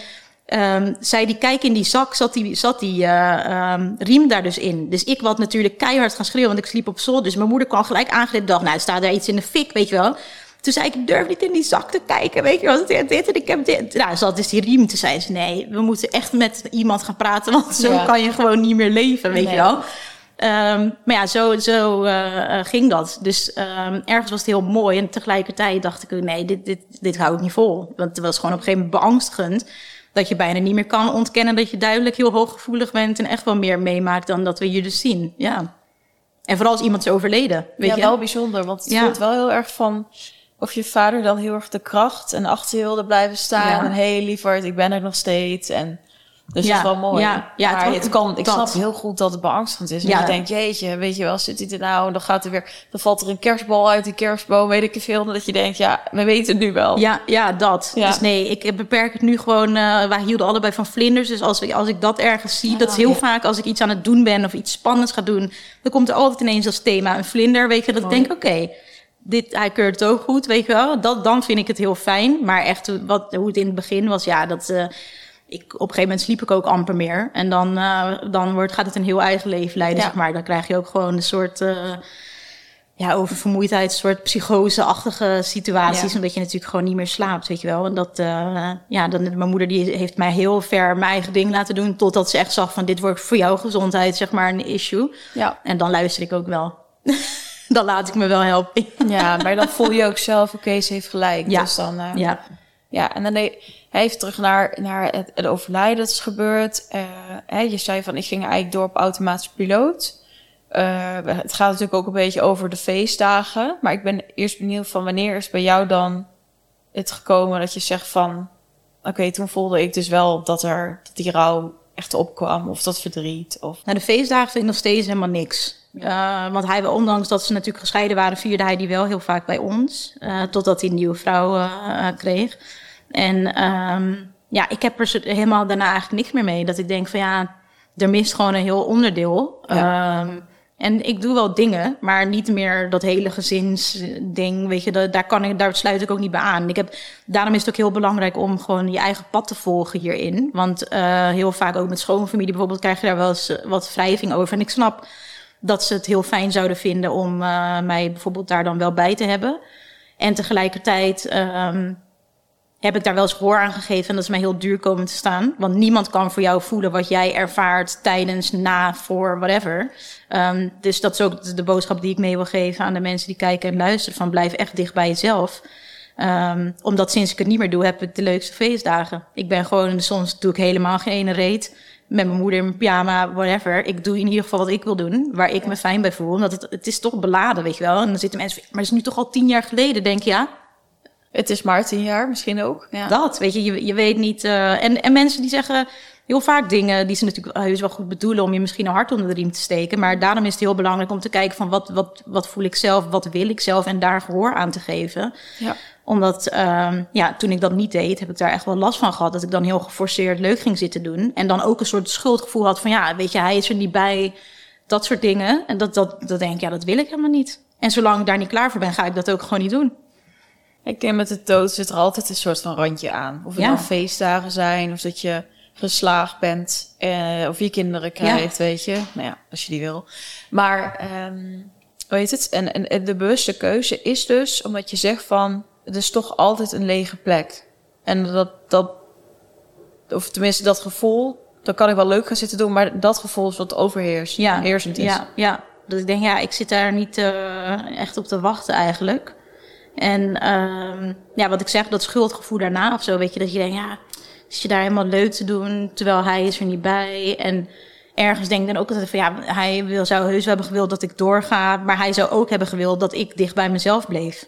Speaker 2: um, zei die, kijk in die zak, zat die, zat die uh, um, riem daar dus in. Dus ik wat natuurlijk keihard gaan schreeuwen, want ik sliep op zolder. Dus mijn moeder kwam gelijk aangrepen, dacht, nou, staat daar iets in de fik, weet je wel. Toen zei ik, ik durf niet in die zak te kijken, weet je wel. Dit, dit en ik heb dit. Nou, had dus die riem. Toen zei ze, nee, we moeten echt met iemand gaan praten, want zo ja. kan je gewoon niet meer leven, weet nee. je wel. Um, maar ja, zo, zo uh, ging dat. Dus um, ergens was het heel mooi. En tegelijkertijd dacht ik, nee, dit, dit, dit hou ik niet vol. Want het was gewoon op een gegeven moment beangstigend dat je bijna niet meer kan ontkennen dat je duidelijk heel hooggevoelig bent en echt wel meer meemaakt dan dat we je dus zien. Ja. En vooral als iemand is overleden. Weet
Speaker 1: ja,
Speaker 2: je?
Speaker 1: wel bijzonder, want het ja. voelt wel heel erg van of je vader dan heel erg de kracht en achter je wilde blijven staan. Ja. En hé, hey, lieverd, ik ben er nog steeds. En dus ja, dat is wel mooi.
Speaker 2: Ja, ja
Speaker 1: maar het, het kan, ik dat. snap heel goed dat het beangstigend is. En ja. je denkt, jeetje, weet je wel, zit hij er nou? En dan gaat er weer, dan valt er een kerstbal uit die kerstboom, weet ik veel. Dat je denkt, ja, we weten het nu wel.
Speaker 2: Ja, ja dat. Ja. Dus nee, ik beperk het nu gewoon. Uh, wij hielden allebei van vlinders. Dus als, als ik dat ergens zie, dat is heel vaak als ik iets aan het doen ben of iets spannends ga doen, dan komt er altijd ineens als thema een vlinder. Weet je, dat mooi. ik denk, oké. Okay, dit, hij keurt het ook goed, weet je wel. Dat, dan vind ik het heel fijn. Maar echt, wat, hoe het in het begin was, ja, dat... Uh, ik, op een gegeven moment sliep ik ook amper meer. En dan, uh, dan wordt, gaat het een heel eigen leven leiden, ja. zeg maar. Dan krijg je ook gewoon een soort... Uh, ja, over vermoeidheid, een soort psychose-achtige situaties. Omdat je natuurlijk gewoon niet meer slaapt, weet je wel. En dat, uh, ja, dan, mijn moeder die heeft mij heel ver mijn eigen ding laten doen. Totdat ze echt zag van dit wordt voor jouw gezondheid, zeg maar, een issue. Ja. En dan luister ik ook wel. dan laat ik me wel helpen.
Speaker 1: ja, maar dan voel je ook zelf, oké, ze heeft gelijk. Ja. Dus dan, uh, ja. Ja, en dan hij heeft terug naar, naar het, het overlijden dat is gebeurd. Uh, hè, je zei van, ik ging eigenlijk door op automatische piloot. Uh, het gaat natuurlijk ook een beetje over de feestdagen. Maar ik ben eerst benieuwd van wanneer is bij jou dan het gekomen dat je zegt van... Oké, toen voelde ik dus wel dat er dat die rouw echt opkwam of dat verdriet. Of...
Speaker 2: Nou, de feestdagen vind ik nog steeds helemaal niks. Uh, want hij, ondanks dat ze natuurlijk gescheiden waren, vierde hij die wel heel vaak bij ons. Uh, totdat hij een nieuwe vrouw uh, kreeg. En um, ja, ik heb er helemaal daarna eigenlijk niks meer mee. Dat ik denk van ja, er mist gewoon een heel onderdeel. Ja. Um, en ik doe wel dingen, maar niet meer dat hele gezinsding. Weet je, daar, kan ik, daar sluit ik ook niet bij aan. Ik heb, daarom is het ook heel belangrijk om gewoon je eigen pad te volgen hierin. Want uh, heel vaak ook met schoonfamilie bijvoorbeeld krijg je daar wel eens eh, wat wrijving over. En ik snap dat ze het heel fijn zouden vinden om uh, mij bijvoorbeeld daar dan wel bij te hebben. En tegelijkertijd um, heb ik daar wel eens gehoor aan gegeven. En dat is mij heel duur komen te staan. Want niemand kan voor jou voelen wat jij ervaart tijdens, na, voor, whatever. Um, dus dat is ook de boodschap die ik mee wil geven aan de mensen die kijken en luisteren. Van blijf echt dicht bij jezelf. Um, omdat sinds ik het niet meer doe, heb ik de leukste feestdagen. Ik ben gewoon, soms doe ik helemaal geen ene reet. Met mijn moeder in mijn pyjama, whatever. Ik doe in ieder geval wat ik wil doen. Waar ik me fijn bij voel. Omdat het, het is toch beladen, weet je wel. En dan zitten mensen maar het is nu toch al tien jaar geleden, denk je, ja.
Speaker 1: Het is maar tien jaar, misschien ook.
Speaker 2: Ja. Dat, weet je, je, je weet niet. Uh, en, en mensen die zeggen heel vaak dingen die ze natuurlijk heus wel goed bedoelen om je misschien een hart onder de riem te steken. Maar daarom is het heel belangrijk om te kijken van wat, wat, wat voel ik zelf, wat wil ik zelf en daar gehoor aan te geven. Ja. Omdat, um, ja, toen ik dat niet deed, heb ik daar echt wel last van gehad. Dat ik dan heel geforceerd leuk ging zitten doen. En dan ook een soort schuldgevoel had van, ja, weet je, hij is er niet bij. Dat soort dingen. En dat, dat, dat denk ik, ja, dat wil ik helemaal niet. En zolang ik daar niet klaar voor ben, ga ik dat ook gewoon niet doen.
Speaker 1: Ik denk met de dood zit er altijd een soort van randje aan. Of het ja. nou feestdagen zijn, of dat je geslaagd bent, eh, of je kinderen krijgt, ja. weet je. Nou ja, als je die wil. Maar, um, hoe heet het? En, en de bewuste keuze is dus, omdat je zegt van, het is toch altijd een lege plek. En dat, dat, of tenminste dat gevoel, dan kan ik wel leuk gaan zitten doen, maar dat gevoel is wat overheerst, ja. heersend is.
Speaker 2: Ja, ja. Dus ik denk, ja, ik zit daar niet uh, echt op te wachten eigenlijk. En um, ja, wat ik zeg, dat schuldgevoel daarna of zo, weet je, dat je denkt, ja, is je daar helemaal leuk te doen, terwijl hij is er niet bij. En ergens denk ik dan ook altijd van, ja, hij wil, zou heus hebben gewild dat ik doorga, maar hij zou ook hebben gewild dat ik dicht bij mezelf bleef.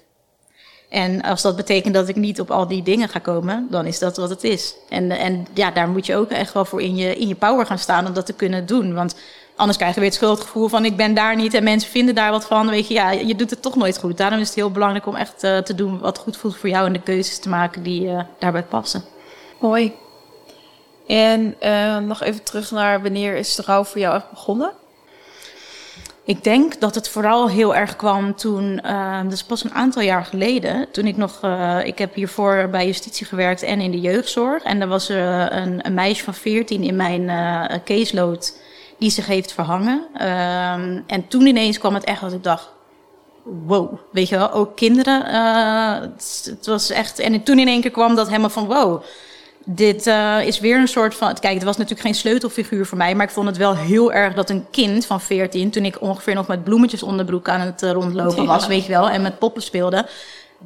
Speaker 2: En als dat betekent dat ik niet op al die dingen ga komen, dan is dat wat het is. En, en ja, daar moet je ook echt wel voor in je, in je power gaan staan om dat te kunnen doen. Want Anders krijg je weer het schuldgevoel van ik ben daar niet en mensen vinden daar wat van. Weet je, ja, je doet het toch nooit goed. Daarom is het heel belangrijk om echt uh, te doen wat goed voelt voor jou en de keuzes te maken die uh, daarbij passen.
Speaker 1: Mooi. En uh, nog even terug naar wanneer is de rouw voor jou echt begonnen?
Speaker 2: Ik denk dat het vooral heel erg kwam toen, uh, dat is pas een aantal jaar geleden, toen ik nog, uh, ik heb hiervoor bij justitie gewerkt en in de jeugdzorg. En er was er een, een meisje van 14 in mijn uh, caseload die zich heeft verhangen. Um, en toen ineens kwam het echt dat ik dacht, wow, weet je wel, ook kinderen. Uh, het, het, was echt, en toen in één keer kwam dat helemaal van, wow, dit uh, is weer een soort van, kijk, het was natuurlijk geen sleutelfiguur voor mij, maar ik vond het wel heel erg dat een kind van 14, toen ik ongeveer nog met bloemetjes onderbroek aan het uh, rondlopen was, weet je wel, en met poppen speelde,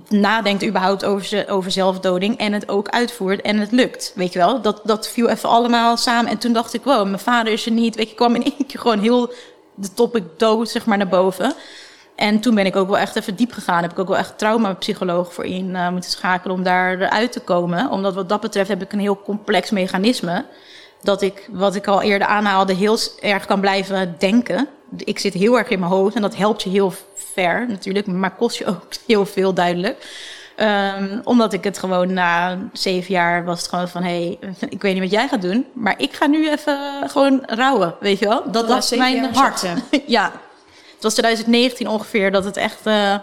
Speaker 2: nadenkt überhaupt over, over zelfdoding en het ook uitvoert en het lukt. Weet je wel, dat, dat viel even allemaal samen. En toen dacht ik, wow, mijn vader is er niet. Weet je, kwam in één keer gewoon heel de topic dood, zeg maar, naar boven. En toen ben ik ook wel echt even diep gegaan. Heb ik ook wel echt traumapsycholoog voor in uh, moeten schakelen om daar eruit te komen. Omdat wat dat betreft heb ik een heel complex mechanisme. Dat ik, wat ik al eerder aanhaalde, heel erg kan blijven denken. Ik zit heel erg in mijn hoofd en dat helpt je heel ver natuurlijk, maar kost je ook heel veel duidelijk. Um, omdat ik het gewoon na zeven jaar was het gewoon van... hé, hey, ik weet niet wat jij gaat doen... maar ik ga nu even gewoon rouwen, weet je wel? Dat, was mijn hart. ja, het was 2019 ongeveer dat het echt... Uh,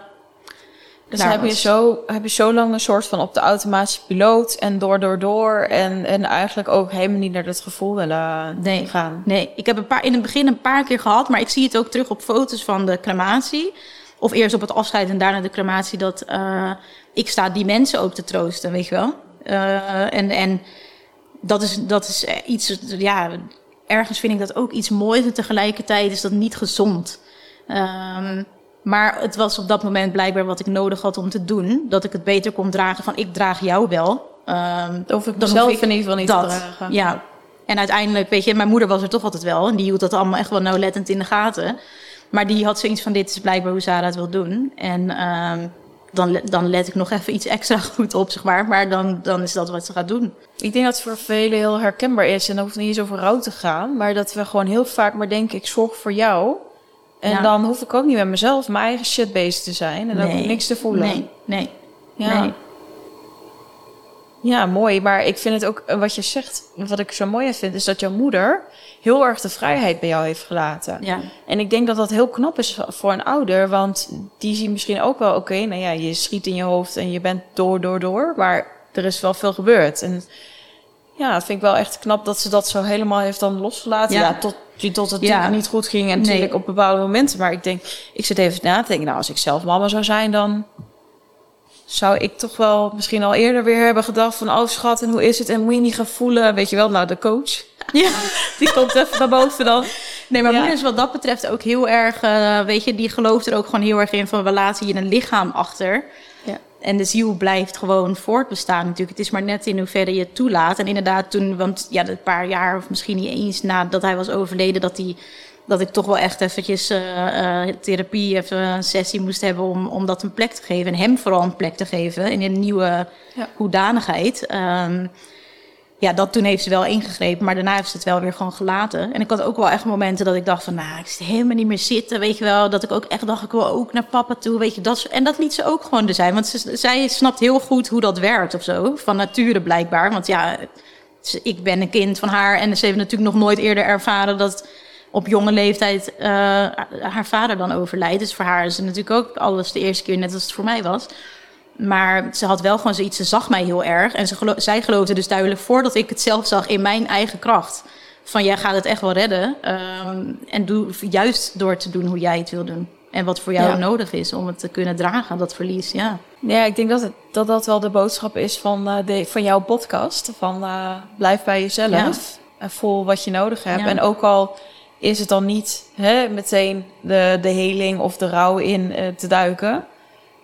Speaker 1: dus heb je, zo, heb je zo lang een soort van op de automatische piloot... en door, door, door... en, en eigenlijk ook helemaal niet naar dat gevoel willen
Speaker 2: nee,
Speaker 1: gaan.
Speaker 2: Nee, ik heb een paar, in het begin een paar keer gehad... maar ik zie het ook terug op foto's van de crematie of eerst op het afscheid en daarna de crematie, dat ik sta die mensen ook te troosten, weet je wel. en, en dat is, dat is iets, ja, ergens vind ik dat ook iets moois en tegelijkertijd is dat niet gezond. Um, maar het was op dat moment blijkbaar wat ik nodig had om te doen. Dat ik het beter kon dragen van ik draag jou wel.
Speaker 1: Um, of ik mezelf in ieder geval niet dat, te dragen.
Speaker 2: Ja. En uiteindelijk, weet je, mijn moeder was er toch altijd wel. En die hield dat allemaal echt wel nauwlettend in de gaten. Maar die had zoiets van dit is blijkbaar hoe Sarah het wil doen. En um, dan, dan let ik nog even iets extra goed op, zeg maar. Maar dan, dan is dat wat ze gaat doen.
Speaker 1: Ik denk dat het voor velen heel herkenbaar is. En dat hoeft niet eens over rouw te gaan. Maar dat we gewoon heel vaak maar denken, ik zorg voor jou. En dan hoef ik ook niet met mezelf mijn eigen shit bezig te zijn. En ook niks te voelen.
Speaker 2: Nee, nee.
Speaker 1: Ja.
Speaker 2: nee.
Speaker 1: Ja, mooi. Maar ik vind het ook, eh, wat je zegt, wat ik zo mooi vind, is dat jouw moeder heel erg de vrijheid bij jou heeft gelaten.
Speaker 2: Ja.
Speaker 1: En ik denk dat dat heel knap is voor een ouder, want die zien misschien ook wel, oké, nou ja, je schiet in je hoofd en je bent door, door, door, maar er is wel veel gebeurd. En ja, dat vind ik wel echt knap dat ze dat zo helemaal heeft dan losgelaten. Ja, tot, tot het ja. niet goed ging en natuurlijk op bepaalde momenten. Maar ik denk, ik zit even na te denken, nou, als ik zelf mama zou zijn, dan zou ik toch wel misschien al eerder weer hebben gedacht van... oh schat, en hoe is het? En moet je niet gaan voelen? Weet je wel, nou, de coach. Ja. Die komt even naar boven dan.
Speaker 2: Nee, maar ja. moeder is wat dat betreft ook heel erg... Uh, weet je, die gelooft er ook gewoon heel erg in van... we laten je een lichaam achter. Ja. En de ziel blijft gewoon voortbestaan natuurlijk. Het is maar net in hoeverre je het toelaat. En inderdaad toen, want ja, een paar jaar of misschien niet eens nadat hij was overleden... dat hij dat ik toch wel echt eventjes uh, therapie, even een sessie moest hebben om, om dat een plek te geven. En hem vooral een plek te geven in een nieuwe ja. hoedanigheid. Um, ja, dat toen heeft ze wel ingegrepen, maar daarna heeft ze het wel weer gewoon gelaten. En ik had ook wel echt momenten dat ik dacht van, nou, ik zit helemaal niet meer zitten, weet je wel. Dat ik ook echt dacht, ik wil ook naar papa toe, weet je. Dat, en dat liet ze ook gewoon er zijn, want ze, zij snapt heel goed hoe dat werkt of zo. Van nature blijkbaar, want ja, ik ben een kind van haar en ze heeft natuurlijk nog nooit eerder ervaren dat op jonge leeftijd uh, haar vader dan overlijdt. Dus voor haar is het natuurlijk ook alles de eerste keer, net als het voor mij was. Maar ze had wel gewoon zoiets, ze zag mij heel erg. En ze gelo zij geloofde dus duidelijk voordat ik het zelf zag in mijn eigen kracht. Van jij gaat het echt wel redden. Um, en doe, juist door te doen hoe jij het wil doen. En wat voor jou nodig is om het te kunnen dragen, dat verlies. Ja,
Speaker 1: ja ik denk dat het, dat, dat wel de boodschap is van, uh, de, van jouw podcast. Van uh, blijf bij jezelf. En voel wat je nodig hebt. En ook al is het dan niet hè, meteen de, de heling of de rouw in uh, te duiken,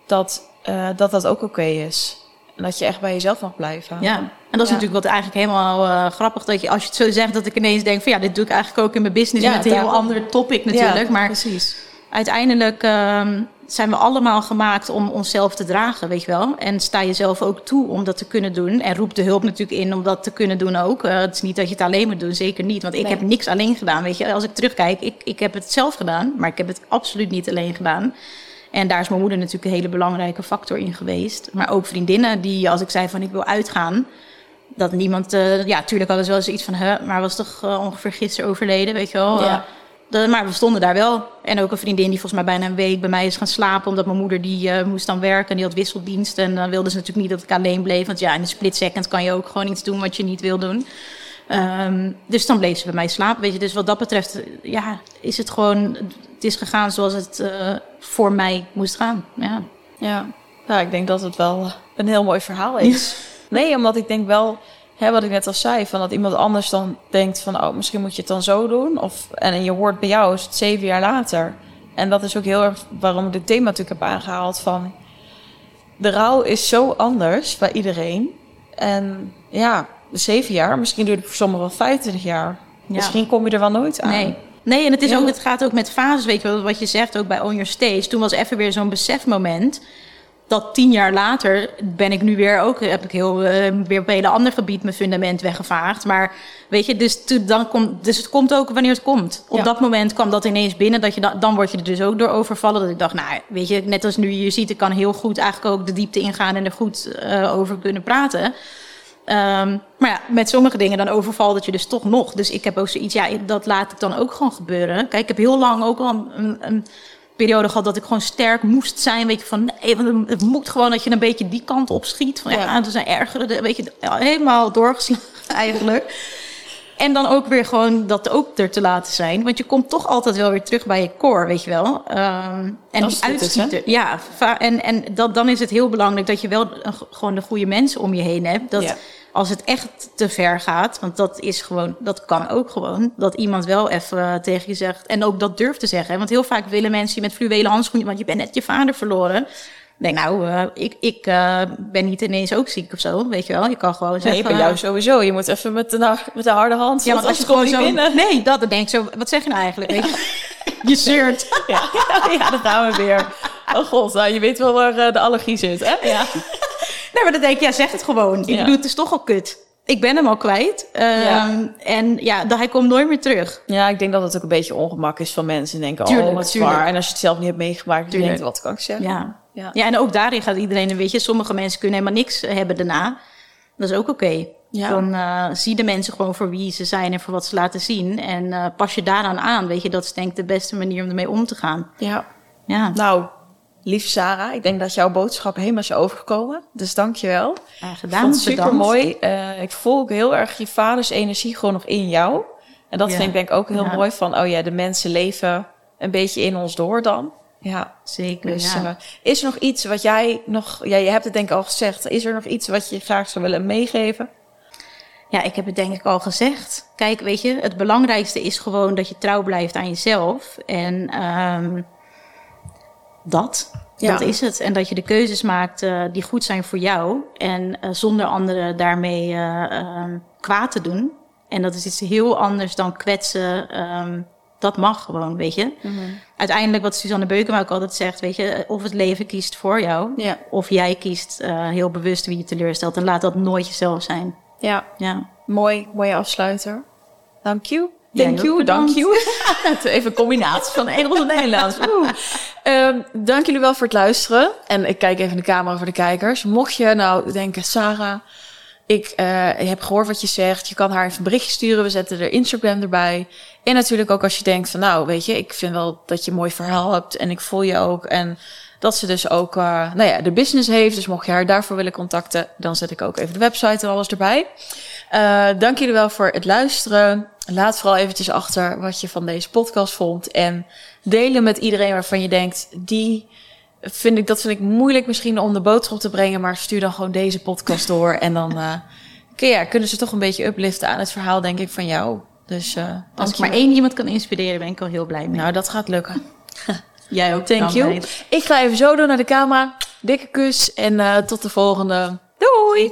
Speaker 1: dat, uh, dat dat ook oké is. En dat je echt bij jezelf mag blijven.
Speaker 2: Ja, en dat is natuurlijk wat eigenlijk helemaal uh, grappig. Dat je als je het zo zegt, dat ik ineens denk van ja, dit doe ik eigenlijk ook in mijn business met een heel ander topic natuurlijk. maar
Speaker 1: precies.
Speaker 2: uiteindelijk uh, zijn we allemaal gemaakt om onszelf te dragen, weet je wel. En sta jezelf ook toe om dat te kunnen doen. En roep de hulp natuurlijk in om dat te kunnen doen ook. Uh, het is niet dat je het alleen moet doen, zeker niet. Want ik heb niks alleen gedaan, weet je. Als ik terugkijk, ik, ik heb het zelf gedaan, maar ik heb het absoluut niet alleen gedaan. En daar is mijn moeder natuurlijk een hele belangrijke factor in geweest. Maar ook vriendinnen die, als ik zei van ik wil uitgaan... dat niemand... Uh, ja, tuurlijk hadden ze wel eens iets van... Huh, maar was toch uh, ongeveer gisteren overleden, weet je wel. Ja maar we stonden daar wel. En ook een vriendin die volgens mij bijna een week bij mij is gaan slapen. Omdat mijn moeder die uh, moest dan werken en die had wisseldienst. En dan wilde ze natuurlijk niet dat ik alleen bleef. Want ja, in een split second kan je ook gewoon iets doen wat je niet wil doen. Um, dus dan bleef ze bij mij slapen. Weet je, dus wat dat betreft, ja, is het gewoon. Het is gegaan zoals het uh, voor mij moest gaan. Ja.
Speaker 1: ja. Ja, ik denk dat het wel een heel mooi verhaal is. nee, omdat ik denk wel hè, wat ik net al zei, van dat iemand anders dan denkt van, oh, misschien moet je het dan zo doen. Of, en je hoort bij jou is het zeven jaar later. En dat is ook heel erg waarom ik dit thema natuurlijk heb aangehaald van, de rouw is zo anders bij iedereen. En ja, zeven jaar, misschien duurt het voor sommigen wel 25 jaar. Misschien kom je er wel nooit aan.
Speaker 2: Nee. Nee, en het, is ook, het gaat ook met fases, weet je wel, wat je zegt ook bij On Your Stage. Toen was even weer zo'n besefmoment dat tien jaar later ben ik nu weer ook, heb ik heel, uh, weer op een hele ander gebied mijn fundament weggevaagd. Maar weet je, dus, dan komt, dus het komt ook wanneer het komt. Op dat moment kwam dat ineens binnen, dat je dan, dan word je er dus ook door overvallen. Dat ik dacht, nou, weet je, net als nu je ziet, ik kan heel goed eigenlijk ook de diepte ingaan en er goed uh, over kunnen praten. Um, maar ja, met sommige dingen dan overvalt het je dus toch nog. Dus ik heb ook zoiets, ja, dat laat ik dan ook gewoon gebeuren. Kijk, ik heb heel lang ook al een, een periode gehad dat ik gewoon sterk moest zijn. Weet je, van nee, want het moet gewoon dat je een beetje die kant op schiet. Van ja, ja er zijn ergere, weet je, helemaal doorgeslagen eigenlijk. En dan ook weer gewoon dat ook er te laten zijn. Want je komt toch altijd wel weer terug bij je core, weet je wel. Ehm, en
Speaker 1: Dat is
Speaker 2: die
Speaker 1: goed dus.
Speaker 2: Ja, en, en dat, dan is het heel belangrijk dat je wel gewoon de goede mensen om je heen hebt. Dat
Speaker 1: Ja.
Speaker 2: Als het echt te ver gaat, want dat is gewoon, dat kan ook gewoon. Dat iemand wel even eh, tegen je zegt. En ook dat durft te zeggen. Want heel vaak willen mensen je met fluwelen handschoenen, want je bent net je vader verloren. Denk, nou, eh, ik, ik eh, ben niet ineens ook ziek of zo, weet je wel. Je kan gewoon
Speaker 1: Nee,
Speaker 2: zeggen...
Speaker 1: bij jou sowieso. Je moet even met de, met de harde hand.
Speaker 2: Ja, want als je gewoon zo...
Speaker 1: binnen.
Speaker 2: Nee, dat dan denk ik zo... Wat zeg je nou eigenlijk? Weet je? je zeurt.
Speaker 1: Ja, ja, daar gaan we weer. Oh god, nou, je weet wel waar eh, de allergie zit, hè? Ja.
Speaker 2: Nee, maar dan denk ik, ja, zeg het gewoon. Ik bedoel, het is toch al kut. Ik ben hem al kwijt. Ehm,
Speaker 1: Ja.
Speaker 2: En ja, dan, hij komt nooit meer terug.
Speaker 1: ja, ik denk dat het ook een beetje ongemak is van mensen. Denken,
Speaker 2: Tuurlijk,
Speaker 1: oh, wat
Speaker 2: tuurlijk.
Speaker 1: En als je het zelf niet hebt meegemaakt, dan
Speaker 2: Tuurlijk.
Speaker 1: denk je, wat kan ik zeggen?
Speaker 2: Ja.
Speaker 1: Ja.
Speaker 2: ja, en ook daarin gaat iedereen een beetje... Sommige mensen kunnen helemaal niks hebben daarna. Dat is ook oké.
Speaker 1: Ja.
Speaker 2: Dan eh, zie de mensen gewoon voor wie ze zijn en voor wat ze laten zien. En eh, pas je daaraan aan, weet je. Dat is denk ik de beste manier om ermee om te gaan.
Speaker 1: ja.
Speaker 2: Ja,
Speaker 1: Nou, lieve Sarah, ik denk dat jouw boodschap helemaal is overgekomen. Dus dank je wel.
Speaker 2: ja gedaan.
Speaker 1: super mooi. ik voel ook heel erg je vaders energie gewoon nog in jou. En dat
Speaker 2: Ja.
Speaker 1: vind ik denk ik ook heel mooi van, oh ja, de mensen leven een beetje in ons door dan. Ja,
Speaker 2: Zeker,
Speaker 1: dus
Speaker 2: ja.
Speaker 1: is er nog iets wat jij nog, ja, je hebt het denk ik al gezegd, is er nog iets wat je graag zou willen meegeven?
Speaker 2: Ja, ik heb het denk ik al gezegd. Kijk, weet je, het belangrijkste is gewoon dat je trouw blijft aan jezelf. En ehm, dat,
Speaker 1: Ja.
Speaker 2: dat is het. En dat je de keuzes maakt eh, die goed zijn voor jou. En eh, zonder anderen daarmee eh, ehm, kwaad te doen. En dat is iets heel anders dan kwetsen. ehm, dat mag gewoon, weet je. Uiteindelijk, wat Suzanne Beukema ook altijd zegt, weet je, of het leven kiest voor jou,
Speaker 1: Ja.
Speaker 2: of jij kiest heel bewust wie je teleurstelt. En laat dat nooit jezelf zijn.
Speaker 1: Ja,
Speaker 2: Ja.
Speaker 1: mooi, mooie afsluiter. Dank you. Thank you, dank you. Even een combinatie van Engels en Nederlands. Ehm, dank jullie wel voor het luisteren. En ik kijk even in de camera voor de kijkers. Mocht je nou denken, Sarah, ik eh, heb gehoord wat je zegt. Je kan haar even een berichtje sturen. We zetten er Instagram erbij. En natuurlijk ook als je denkt van, nou, weet je, ik vind wel dat je een mooi verhaal hebt. En ik voel je ook. En dat ze dus ook, eh, nou ja, de business heeft. Dus mocht je haar daarvoor willen contacten, dan zet ik ook even de website en alles erbij. Eh, dank jullie wel voor het luisteren. Laat vooral eventjes achter wat je van deze podcast vond. En delen met iedereen waarvan je denkt, die vind ik, dat vind ik moeilijk misschien om de boodschap te brengen. Maar stuur dan gewoon deze podcast door. En dan eh, kun- ja, kunnen ze toch een beetje upliften aan het verhaal, denk ik, van jou. Dus
Speaker 2: Als ik maar één iemand kan inspireren, ben ik al heel blij mee.
Speaker 1: Nou, dat gaat lukken.
Speaker 2: Jij ook.
Speaker 1: Thank you. Ik ga even zo door naar de camera. Dikke kus en eh, tot de volgende. Doei!